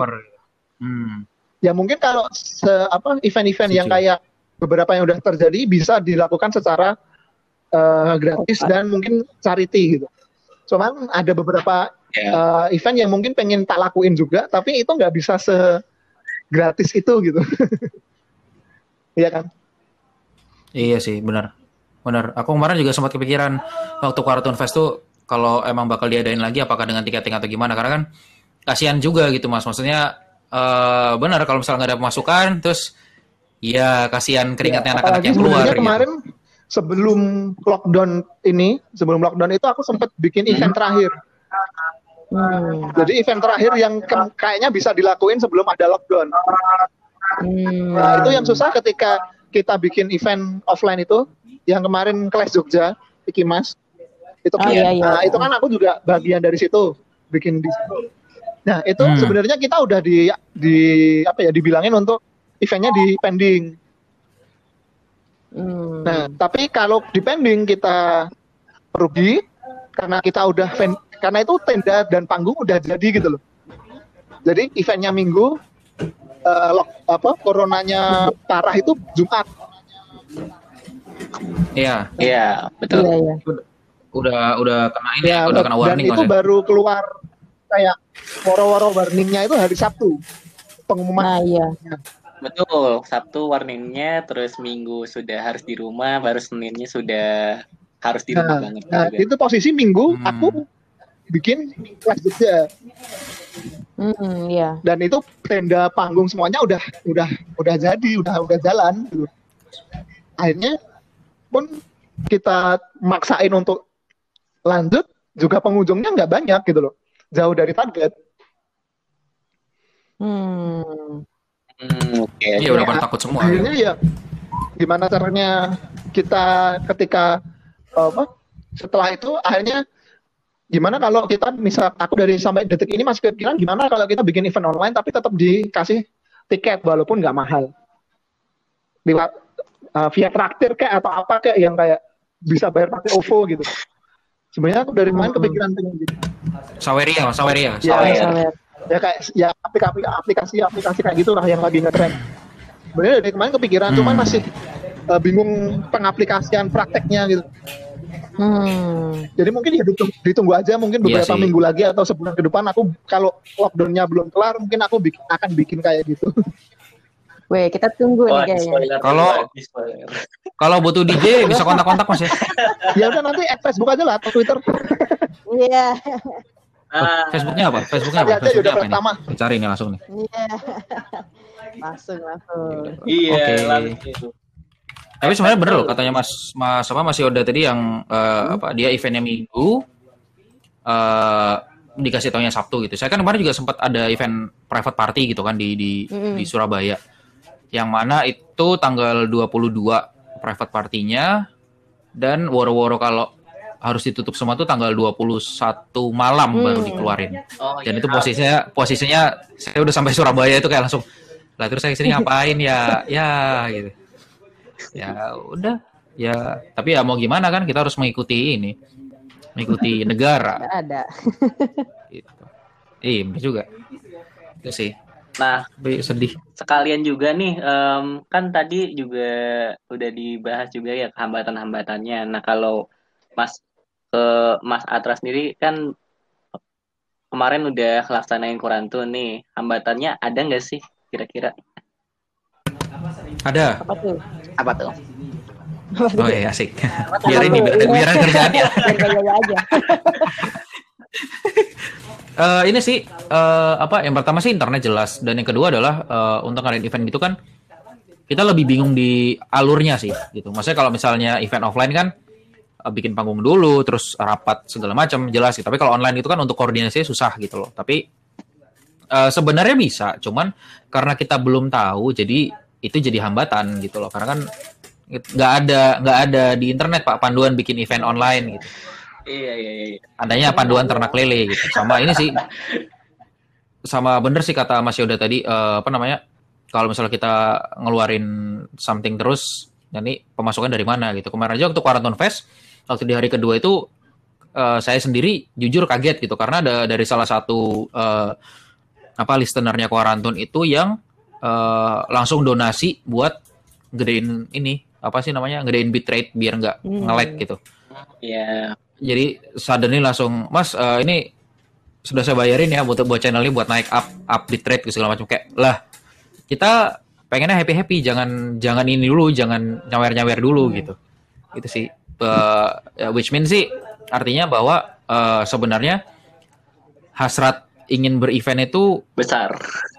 Hmm. Ya mungkin kalau se- apa event-event yang kayak beberapa yang udah terjadi bisa dilakukan secara eh, gratis dan mungkin charity gitu. Cuman ada beberapa Ya. eh, event yang mungkin pengen tak lakuin juga, tapi itu nggak bisa se gratis itu gitu. Iya kan? Iya sih, benar. Benar. Aku kemarin juga sempat kepikiran waktu Cartoon Fest tuh kalau emang bakal diadain lagi apakah dengan tiketing atau gimana karena kan kasihan juga gitu Mas. Maksudnya eh benar kalau misalnya nggak ada pemasukan terus ya kasihan keringatnya Ya, anak-anak yang keluar sebenarnya gitu. kemarin sebelum lockdown ini, sebelum lockdown itu aku sempat bikin event terakhir. Hmm. Jadi event terakhir yang ke- kayaknya bisa dilakuin sebelum ada lockdown. Hmm. Nah, itu yang susah ketika kita bikin event offline itu, yang kemarin kelas Jogja, Iki Mas. Itu kan, Oh, iya, iya. nah, itu kan aku juga bagian dari situ, bikin di situ. Nah, itu Hmm. sebenarnya kita udah di di apa ya dibilangin untuk eventnya di pending. Hmm. Nah, tapi kalau di pending kita rugi karena kita udah ven- karena itu tenda dan panggung udah jadi gitu loh. Jadi eventnya minggu, eh, lock- apa coronanya parah itu Jumat. Iya, Iya, betul. Iya, iya. udah udah kena ini, Ya, udah kena dan warning itu Mas. ya. baru keluar kayak woro-woro warningnya itu hari Sabtu. Pengumuman Nah, iya. Betul. Sabtu warningnya, terus Minggu sudah harus di rumah, baru Seninnya sudah harus di rumah Nah, banget nah, juga. itu posisi minggu Hmm. aku bikin kelas jogja Hmm, iya. dan itu tenda panggung semuanya udah udah udah jadi udah udah jalan gitu. akhirnya pun kita maksain untuk lanjut juga pengunjungnya nggak banyak gitu loh jauh dari target Hmm. Hmm, oke. Iya oke. udah pada takut semua. akhirnya ya gimana caranya kita ketika apa setelah itu akhirnya gimana kalau kita misal aku dari sampai detik ini masih kepikiran gimana kalau kita bikin event online tapi tetap dikasih tiket walaupun nggak mahal lewat uh, via traktir kayak atau apa kayak yang kayak bisa bayar pakai OVO gitu sebenarnya aku dari kemarin kepikiran pengen gitu Saweria, Saweria. Ya, Sawer. Ya kayak ya aplikasi aplikasi aplikasi kayak gitulah yang lagi ngetren sebenarnya dari kemarin kepikiran Hmm. cuman masih uh, bingung pengaplikasian prakteknya gitu Hmm. jadi mungkin ya ditunggu, ditunggu aja mungkin Iya beberapa sih. minggu lagi atau sebulan ke depan aku kalau lockdownnya belum kelar mungkin aku bikin, akan bikin kayak gitu Weh, kita tunggu Wah, nih kayaknya. Kalau-. Kalau butuh DJ bisa kontak-kontak Mas ya. ya udah nanti add Facebook aja lah atau Twitter Iya. Ah, Facebooknya apa? Facebooknya apa? Facebooknya udah apa pertama. nih? Cari nih langsung nih. Iya. Langsung, langsung. iya, Oke. langsung. Tapi sebenarnya bener loh katanya Mas Mas apa Mas Yoda tadi yang eh, apa dia eventnya Minggu eh dikasih taunya Sabtu gitu. Saya kan kemarin juga sempat ada event private party gitu kan di di, Mm-mm. di Surabaya. Yang mana itu tanggal 22 private partinya dan woro-woro kalau harus ditutup semua tuh tanggal 21 malam baru Hmm. dikeluarin. Oh, Dan iya. itu posisinya posisinya saya udah sampai Surabaya itu kayak langsung lah terus saya ke sini ngapain ya ya gitu. Ya udah ya tapi ya mau gimana kan kita harus mengikuti ini mengikuti negara Nggak ada. gitu. Iya bener juga. Itu sih. Nah, sedih. sekalian juga nih, em, kan tadi juga udah dibahas juga ya hambatan-hambatannya. Nah, kalau Mas ke Mas Atra sendiri kan kemarin udah laksanain kurantun nih, hambatannya ada nggak sih kira-kira? Ada. Apa tuh? Apa tuh? Oh iya asik. biar ini biar, biar ada kerjaan ya. Aja. Eh, ini sih eh, apa yang pertama sih internet jelas dan yang kedua adalah eh, untuk ngadain event gitu kan kita lebih bingung di alurnya sih gitu. Maksudnya kalau misalnya event offline kan bikin panggung dulu terus rapat segala macam jelas gitu. Tapi kalau online itu kan untuk koordinasinya susah gitu loh. Tapi eh, sebenarnya bisa, cuman karena kita belum tahu jadi itu jadi hambatan gitu loh. Karena kan nggak ada nggak ada di internet Pak panduan bikin event online gitu Iya, iya, iya. adanya panduan ternak lele gitu. Sama ini sih sama bener sih kata Mas Yoda tadi eh, apa namanya? Kalau misalnya kita ngeluarin something terus, jadi pemasukan dari mana gitu. Kemarin aja waktu Quarantine Fest waktu di hari kedua itu eh, saya sendiri jujur kaget gitu. Karena ada dari salah satu eh, apa listenernya Quarantine itu yang eh, langsung donasi buat gedein ini apa sih namanya gedein bitrate biar nggak Hmm. nge-lag gitu. Iya. jadi suddenly langsung mas eh, ini sudah saya bayarin ya buat buat channel ini buat naik up up di trade segala macam. Kayak lah kita pengennya happy happy jangan jangan ini dulu jangan nyawer nyawer dulu gitu. Itu sih Eh, ya, which means sih artinya bahwa eh, sebenarnya hasrat ingin berevent itu Besar.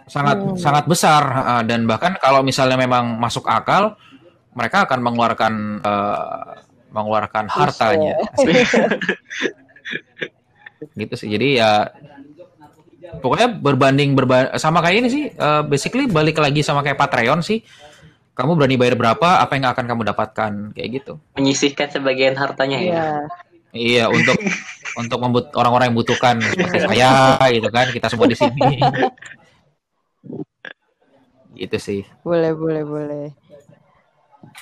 sangat Hmm. sangat besar. Eh, dan bahkan kalau misalnya memang masuk akal mereka akan mengeluarkan eh, mengeluarkan hartanya. Gitu sih. Jadi ya pokoknya berbanding berba sama kayak ini sih. Eh, basically balik lagi sama kayak Patreon sih kamu berani bayar berapa apa yang akan kamu dapatkan kayak gitu Menyisihkan sebagian hartanya ya. Iya. iya untuk untuk membut orang-orang yang butuhkan seperti saya gitu kan kita semua di sini gitu sih Boleh, boleh, boleh.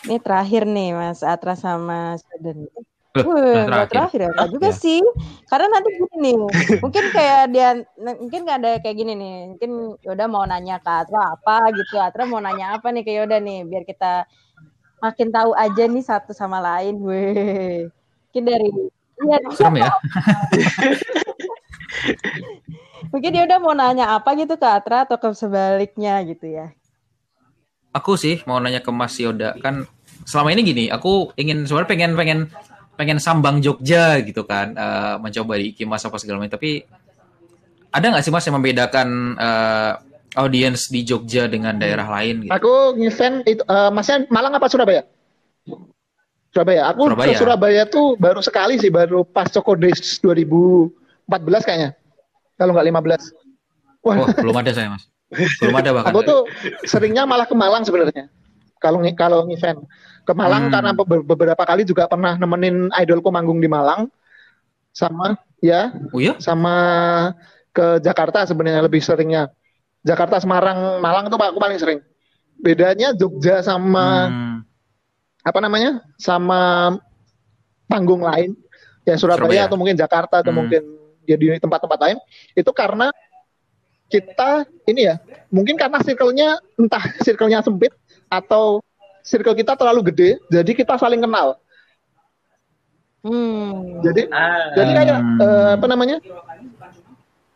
Ini terakhir nih Mas Atra sama Sudan. Udah nggak terakhir ya, nggak juga Ya. sih. Karena nanti gini nih, mungkin kayak dia, mungkin nggak ada kayak gini nih. Mungkin Yoda mau nanya ke Atra apa gitu. Atra mau nanya apa nih ke Yoda nih, biar kita makin tahu aja nih satu sama lain. Weh, mungkin dari Iya, serem ya mungkin dia udah mau nanya apa gitu ke Atra atau ke sebaliknya gitu ya. aku sih mau nanya ke Mas Yoda kan selama ini gini aku ingin sebenarnya pengen pengen pengen sambang Jogja gitu kan, uh, mencoba di Ikimas apa segala macam. Tapi ada nggak sih mas yang membedakan uh, audiens di Jogja dengan daerah lain? Gitu? Aku ngefan itu, uh, masnya Malang apa Surabaya? Surabaya. Aku Surabaya. ke Surabaya tuh baru sekali sih, baru pas Coko Days 2014 kayaknya. Kalau nggak 15. Wah. Oh, belum ada saya mas. Belum ada bahkan. Aku tuh seringnya malah ke Malang sebenarnya. Kalau kalau event ke Malang hmm. karena beberapa kali juga pernah nemenin idolku manggung di Malang sama ya oh, iya? sama ke Jakarta sebenarnya lebih seringnya Jakarta Semarang Malang itu aku paling sering bedanya Jogja sama hmm. apa namanya sama panggung lain ya Surabaya, Surabaya. atau mungkin Jakarta atau hmm. mungkin ya di tempat-tempat lain itu karena kita ini ya mungkin karena circle-nya entah circle-nya sempit atau circle kita terlalu gede, jadi kita saling kenal. Hmm. Jadi, ah. jadi kayak uh, apa namanya?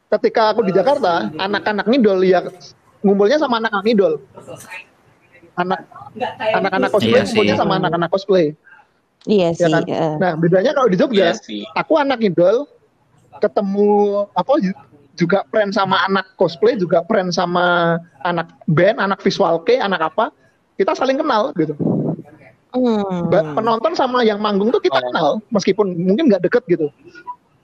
Ketika aku di Jakarta, anak-anak ngidol ya ngumpulnya sama anak-anak ngidol. Anak anak-anak cosplay iya ngumpulnya sama anak-anak cosplay. Iya ya kan? Uh. Nah, bedanya kalau di Jogja, iya aku anak ngidol ketemu apa juga friend sama anak cosplay, juga friend sama anak band, anak visual ke, anak apa kita saling kenal gitu. Hmm. Penonton sama yang manggung tuh kita oh. kenal, meskipun mungkin nggak deket gitu.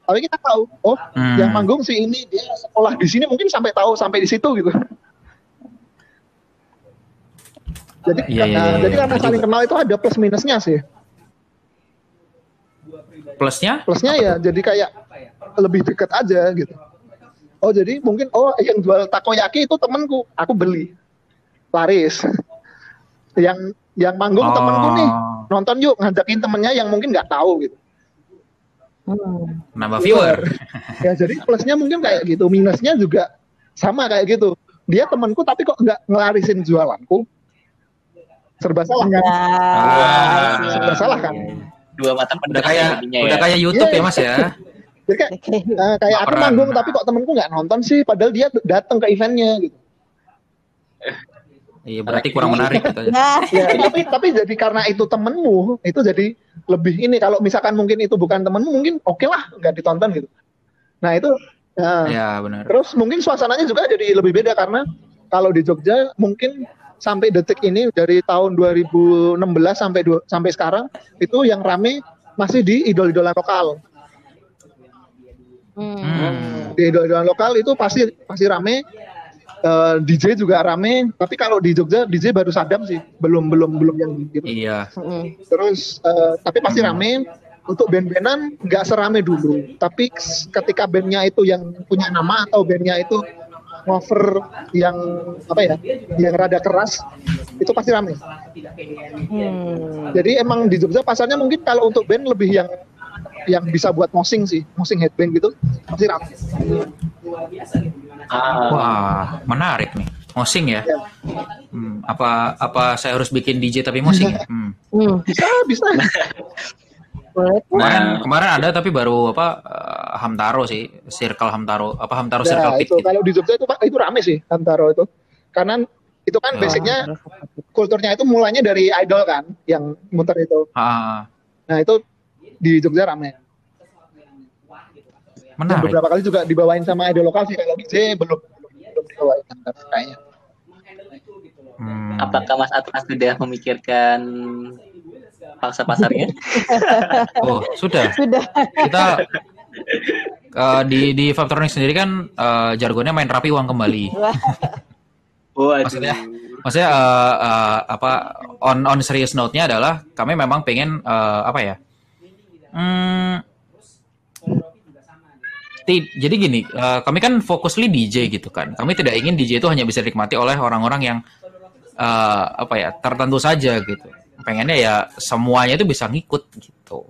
Tapi kita tahu, oh hmm. yang manggung sih ini dia sekolah di sini mungkin sampai tahu sampai di situ gitu. Jadi yeah, karena, yeah, yeah, jadi karena saling kenal itu ada plus minusnya sih. Plusnya? Plusnya ya jadi kayak lebih deket aja gitu. Oh jadi mungkin oh yang jual takoyaki itu temanku, aku beli laris yang yang manggung oh. temenku nih nonton yuk ngajakin temennya yang mungkin nggak tahu gitu. Hmm. nambah viewer. Ya jadi plusnya mungkin kayak gitu minusnya juga sama kayak gitu. Dia temanku tapi kok nggak ngelarisin jualanku? Serba salah. Kan ah. serba salah kan? Dua mata udah kayak udah ya. kayak YouTube yeah. ya mas ya? Jadi kayak, uh, kayak aku manggung tapi kok temenku nggak nonton sih padahal dia datang ke eventnya gitu Iya berarti kurang menarik gitu. Nah. ya, tapi tapi jadi karena itu temenmu itu jadi lebih ini kalau misalkan mungkin itu bukan temenmu mungkin oke okay lah nggak ditonton gitu. Nah itu ya, ya benar. Terus mungkin suasananya juga jadi lebih beda karena kalau di Jogja mungkin sampai detik ini dari tahun 2016 sampai sampai sekarang itu yang rame masih di idol-idolan lokal. Hmm. Di idol-idolan lokal itu pasti pasti rame uh, eh, DJ juga rame tapi kalau di Jogja DJ baru Sadam sih. Belum belum belum yang gitu. Iya. Terus uh, tapi pasti rame. Untuk band-bandan nggak serame dulu. Tapi ketika bandnya itu yang punya nama atau bandnya itu cover yang apa ya yang rada keras itu pasti rame. Hmm. jadi emang di Jogja pasarnya mungkin kalau untuk band lebih yang yang bisa buat mosing sih mosing headband gitu pasti rame Ah. Wah, menarik nih. Mosing ya? ya. Hmm, apa apa saya harus bikin DJ tapi mosing ya? Hmm. hmm. Bisa, bisa. kemarin kemarin ada tapi baru apa uh, Hamtaro sih, Circle Hamtaro, apa Hamtaro ya, Circle Pit. Itu, gitu. Kalau di Jogja itu itu rame sih Hamtaro itu. Karena itu kan oh. basicnya kulturnya itu mulanya dari idol kan yang muter itu. Ah. Nah, itu di Jogja rame. Menarik. Dan beberapa kali juga dibawain sama idol lokal sih kalau DJ belum belum dibawain kayaknya. Hmm. Apakah Mas Atlas sudah memikirkan pangsa pasarnya? oh, sudah. Sudah. Kita uh, di di Factoronic sendiri kan uh, jargonnya main rapi uang kembali. Oh, maksudnya maksudnya uh, uh, apa on on serious note-nya adalah kami memang pengen uh, apa ya? Hmm, jadi gini, uh, kami kan fokus di DJ gitu kan. Kami tidak ingin DJ itu hanya bisa dinikmati oleh orang-orang yang uh, apa ya tertentu saja gitu. Pengennya ya semuanya itu bisa ngikut gitu.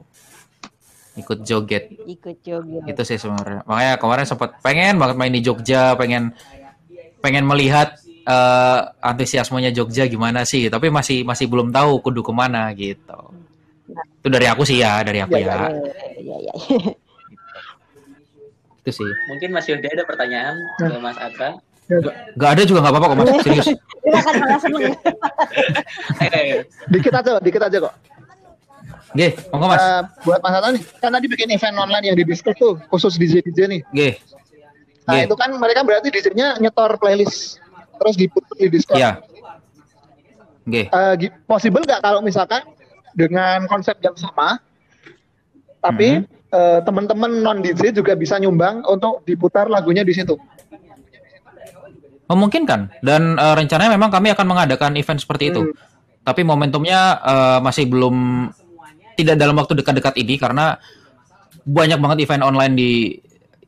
Ikut joget. Ikut joget. Itu sih sebenarnya. Makanya kemarin sempat pengen banget main di Jogja, pengen pengen melihat uh, antusiasmenya Jogja gimana sih. Tapi masih masih belum tahu kudu ke mana gitu. Nah. Itu dari aku sih ya, dari aku ya. ya. ya, ya, ya. Itu sih. Mungkin Mas Yoda ada pertanyaan ke Mas Atra. Gak, ada juga gak apa-apa kok Mas, serius. Kita kan malah seneng. dikit aja, dikit aja kok. G, monggo Mas. Uh, buat Mas Hatta nih, kan tadi bikin event online yang di Discord tuh, khusus DJ DJ nih. G. Nah, itu kan mereka berarti DJ-nya nyetor playlist terus diputar di Discord. Iya. G. Uh, gi- possible nggak kalau misalkan dengan konsep yang sama, tapi Mhm. uh, teman-teman non DJ juga bisa nyumbang untuk diputar lagunya di situ. Memungkinkan dan eh, rencananya memang kami akan mengadakan event seperti itu. Hmm. Tapi momentumnya eh, masih belum tidak dalam waktu dekat-dekat ini karena banyak banget event online di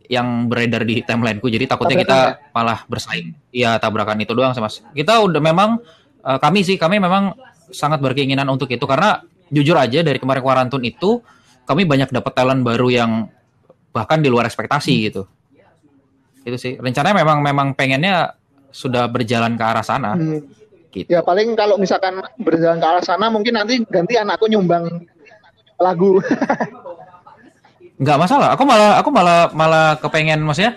yang beredar di timelineku. Jadi takutnya kita Tabrakan malah bersaing. Iya, tabrakan itu doang sih, Mas. Kita udah memang eh, kami sih kami memang sangat berkeinginan untuk itu karena jujur aja dari kemarin kuarantun itu kami banyak dapat talent baru yang bahkan di luar ekspektasi gitu. Itu sih. Rencananya memang memang pengennya sudah berjalan ke arah sana Hmm. gitu. Ya paling kalau misalkan berjalan ke arah sana mungkin nanti ganti anakku nyumbang lagu. nggak masalah aku malah aku malah malah kepengen maksudnya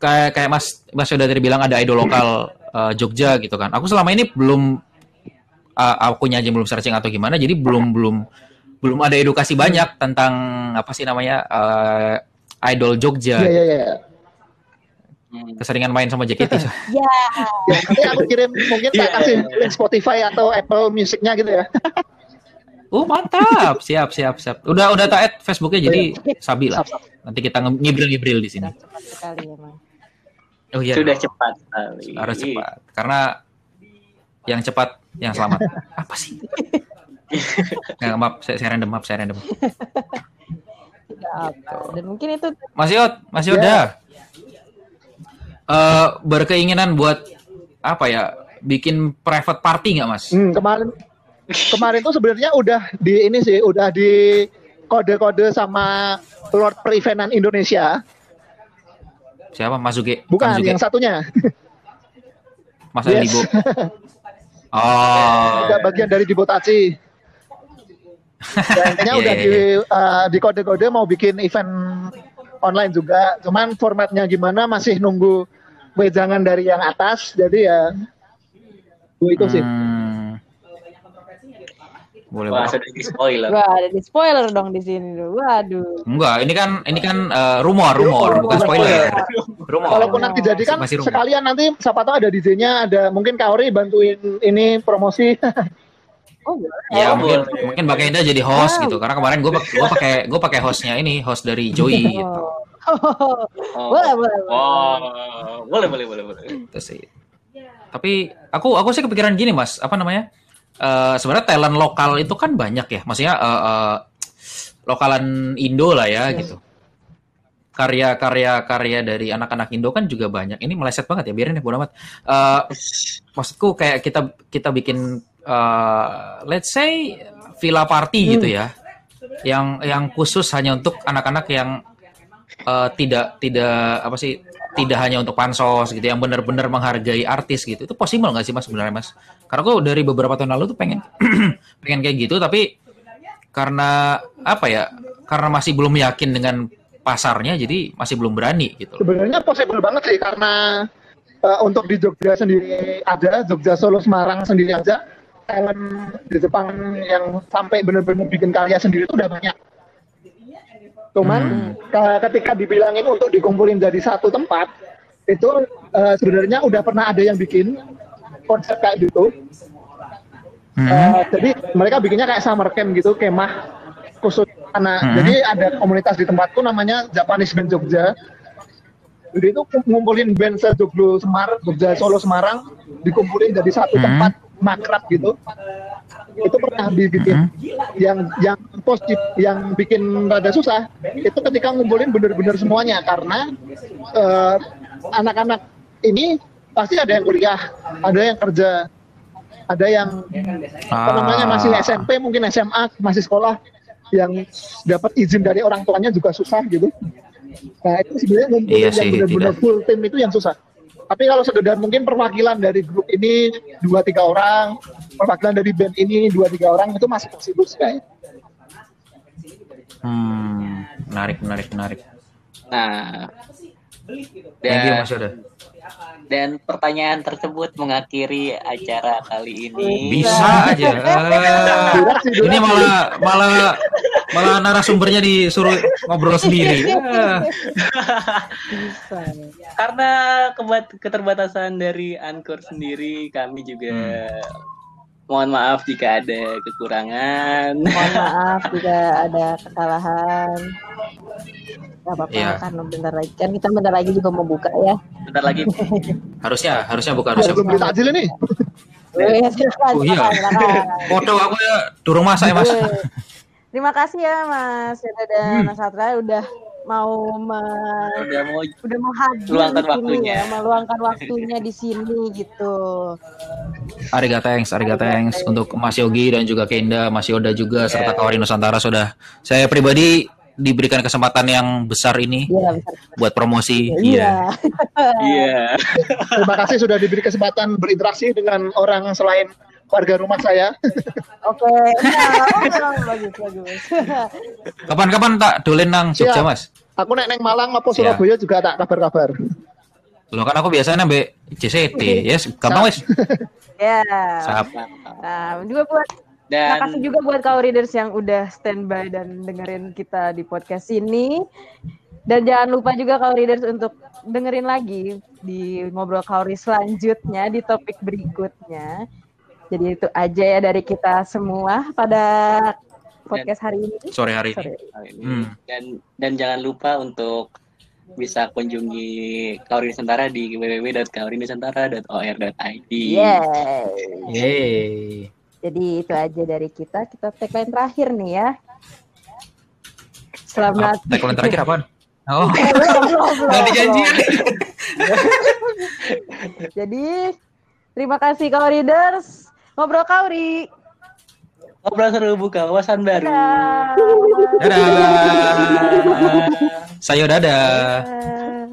kayak kayak mas mas sudah tadi bilang ada idol lokal eh, Jogja gitu kan aku selama ini belum uh, akunya aja belum searching atau gimana jadi belum belum belum ada edukasi banyak tentang apa sih namanya eh, idol Jogja Iya iya iya. Hmm. keseringan main sama JKT Ya, Ya, nanti aku kirim mungkin saya Iya, kasih iya, iya. link Spotify atau Apple Musicnya gitu ya. oh mantap siap siap siap udah udah taat Facebooknya jadi sabi lah Sap, sap. nanti kita ngibril ngibril di sini cepat sekali emang. oh iya Sudah cepat sekali. harus cepat karena yang cepat yang selamat apa sih Nggak, maaf saya, saya random maaf saya random apa. Dan mungkin itu Mas Yot Mas Ya. Yoda Eh, berkeinginan buat apa ya bikin private party nggak Mas Hmm, kemarin kemarin tuh sebenarnya udah di ini sih udah di kode-kode sama Lord Perivenan Indonesia. siapa Mas Zuge Bukan Kang Zuge? yang satunya. Mas Yes. Oh Udah bagian dari Dibotaci. Ya, intinya Iya, udah iya, di uh, di kode-kode mau bikin event online juga. Cuman formatnya gimana masih nunggu wejangan dari yang atas. Jadi ya Bu, itu sih. Hmm. boleh Wah, boleh. sudah di spoiler. wah ada di spoiler dong di sini. Waduh. enggak ini kan ini kan eh, rumor rumor bukan spoiler rumor Kalaupun nanti jadi kan Masih rumor. sekalian nanti siapa tahu ada DJ-nya, ada mungkin Kaori bantuin ini promosi. Oh, boleh. Ya Oh, mungkin boleh. mungkin Mbak Eda jadi host Wow. gitu karena kemarin gue gue pakai gue pakai hostnya ini host dari Joey gitu Oh. Oh. Boleh, boleh, boleh. Oh, boleh, boleh, boleh, boleh. itu sih. Tapi aku aku sih kepikiran gini mas, apa namanya? Eh sebenarnya talent lokal itu kan banyak ya, maksudnya eh, eh, lokalan Indo lah ya gitu. Karya-karya karya dari anak-anak Indo kan juga banyak. Ini meleset banget ya, biarin deh bodo amat. Eh, maksudku kayak kita kita bikin eh, let's say villa party gitu ya, yang yang khusus hanya untuk anak-anak yang eh, tidak tidak apa sih tidak hanya untuk pansos gitu yang benar-benar menghargai artis gitu. Itu possible nggak sih mas sebenarnya mas? Karena gue dari beberapa tahun lalu tuh pengen pengen kayak gitu tapi karena apa ya karena masih belum yakin dengan pasarnya jadi masih belum berani gitu. Sebenarnya possible banget sih karena uh, untuk di Jogja sendiri ada, Jogja Solo Semarang sendiri aja talent di Jepang yang sampai benar-benar bikin karya sendiri itu udah banyak. Cuman Hmm. ke- ketika dibilangin untuk dikumpulin jadi satu tempat, itu uh, sebenarnya udah pernah ada yang bikin konsep kayak gitu. Hmm. Uh, jadi mereka bikinnya kayak summer camp gitu, kemah khusus anak. Hmm. Jadi ada komunitas di tempatku namanya Japanese Band Jogja. Jadi itu ngumpulin band se-Joglo Semar, Jogja Solo Semarang, dikumpulin jadi satu Hmm. tempat makrab gitu. Itu pernah dibikin. Hmm. Yang yang positif, yang bikin rada susah, itu ketika ngumpulin bener-bener semuanya karena eh, anak-anak ini pasti ada yang kuliah, ada yang kerja, ada yang apa namanya masih Ah. SMP mungkin SMA masih sekolah yang dapat izin dari orang tuanya juga susah gitu. Nah itu sebenarnya ngumpulin Iya yang sih, benar-benar tidak. full tim itu yang susah. Tapi kalau sekedar mungkin perwakilan dari grup ini dua tiga orang, perwakilan dari band ini dua tiga orang itu masih possible sih kayaknya. Hmm, menarik, menarik, menarik. Nah, Dan, Mas Yoda. dan pertanyaan tersebut mengakhiri acara kali ini. Bisa aja. Durasi. ini malah malah malah narasumbernya disuruh ngobrol sendiri. Bisa. Karena kebat- keterbatasan dari Anchor sendiri, kami juga mohon maaf jika ada kekurangan. Mohon maaf jika ada kesalahan. Gak apa-apa Iya. kan bentar lagi kan kita bentar lagi juga mau buka ya. Bentar lagi harusnya harusnya buka harusnya. Belum beli takjil ini. Silakan, Oh, iya. Foto aku ya durung masak ya Mas. Terima kasih ya Mas Yoda dan Hmm. Mas Satra udah mau me- udah mau udah mau hadir Luangkan di sini waktunya. ya, meluangkan waktunya di sini gitu. Ariga thanks, Ariga thanks untuk Mas Yogi dan juga Kenda, Mas Yoda juga serta Kawari Nusantara sudah saya pribadi diberikan kesempatan yang besar ini Iya, besar. buat promosi. Iya. Iya. Iya. Terima kasih sudah diberi kesempatan berinteraksi dengan orang selain warga rumah saya. Oke. Nah, bagus, bagus. Kapan-kapan tak dolen nang Jogja, Siap. Mas? Aku nek neng Malang maupun Siap. Surabaya juga tak kabar-kabar. Lo kan aku biasanya mbek JCT, yes, gampang wes. ya. Sap. Nah, juga buat Dan Makasih juga buat kau readers yang udah standby dan dengerin kita di podcast ini. Dan jangan lupa juga kau readers untuk dengerin lagi di ngobrol kauri selanjutnya di topik berikutnya. Jadi itu aja ya dari kita semua pada podcast hari ini. Sore hari ini. Hmm. dan dan jangan lupa untuk bisa kunjungi Kauri Nusantara di www.kaurinusantara.or.id. Yeay. Yeay. Jadi itu aja dari kita. Kita tagline terakhir nih ya. Selamat. Apa- Tagline terakhir apaan? Oh. Jadi terima kasih kau readers. Ngobrol kauri. Ngobrol seru buka wawasan baru. Dadah. Dadah. Sayo dadah. Dadah.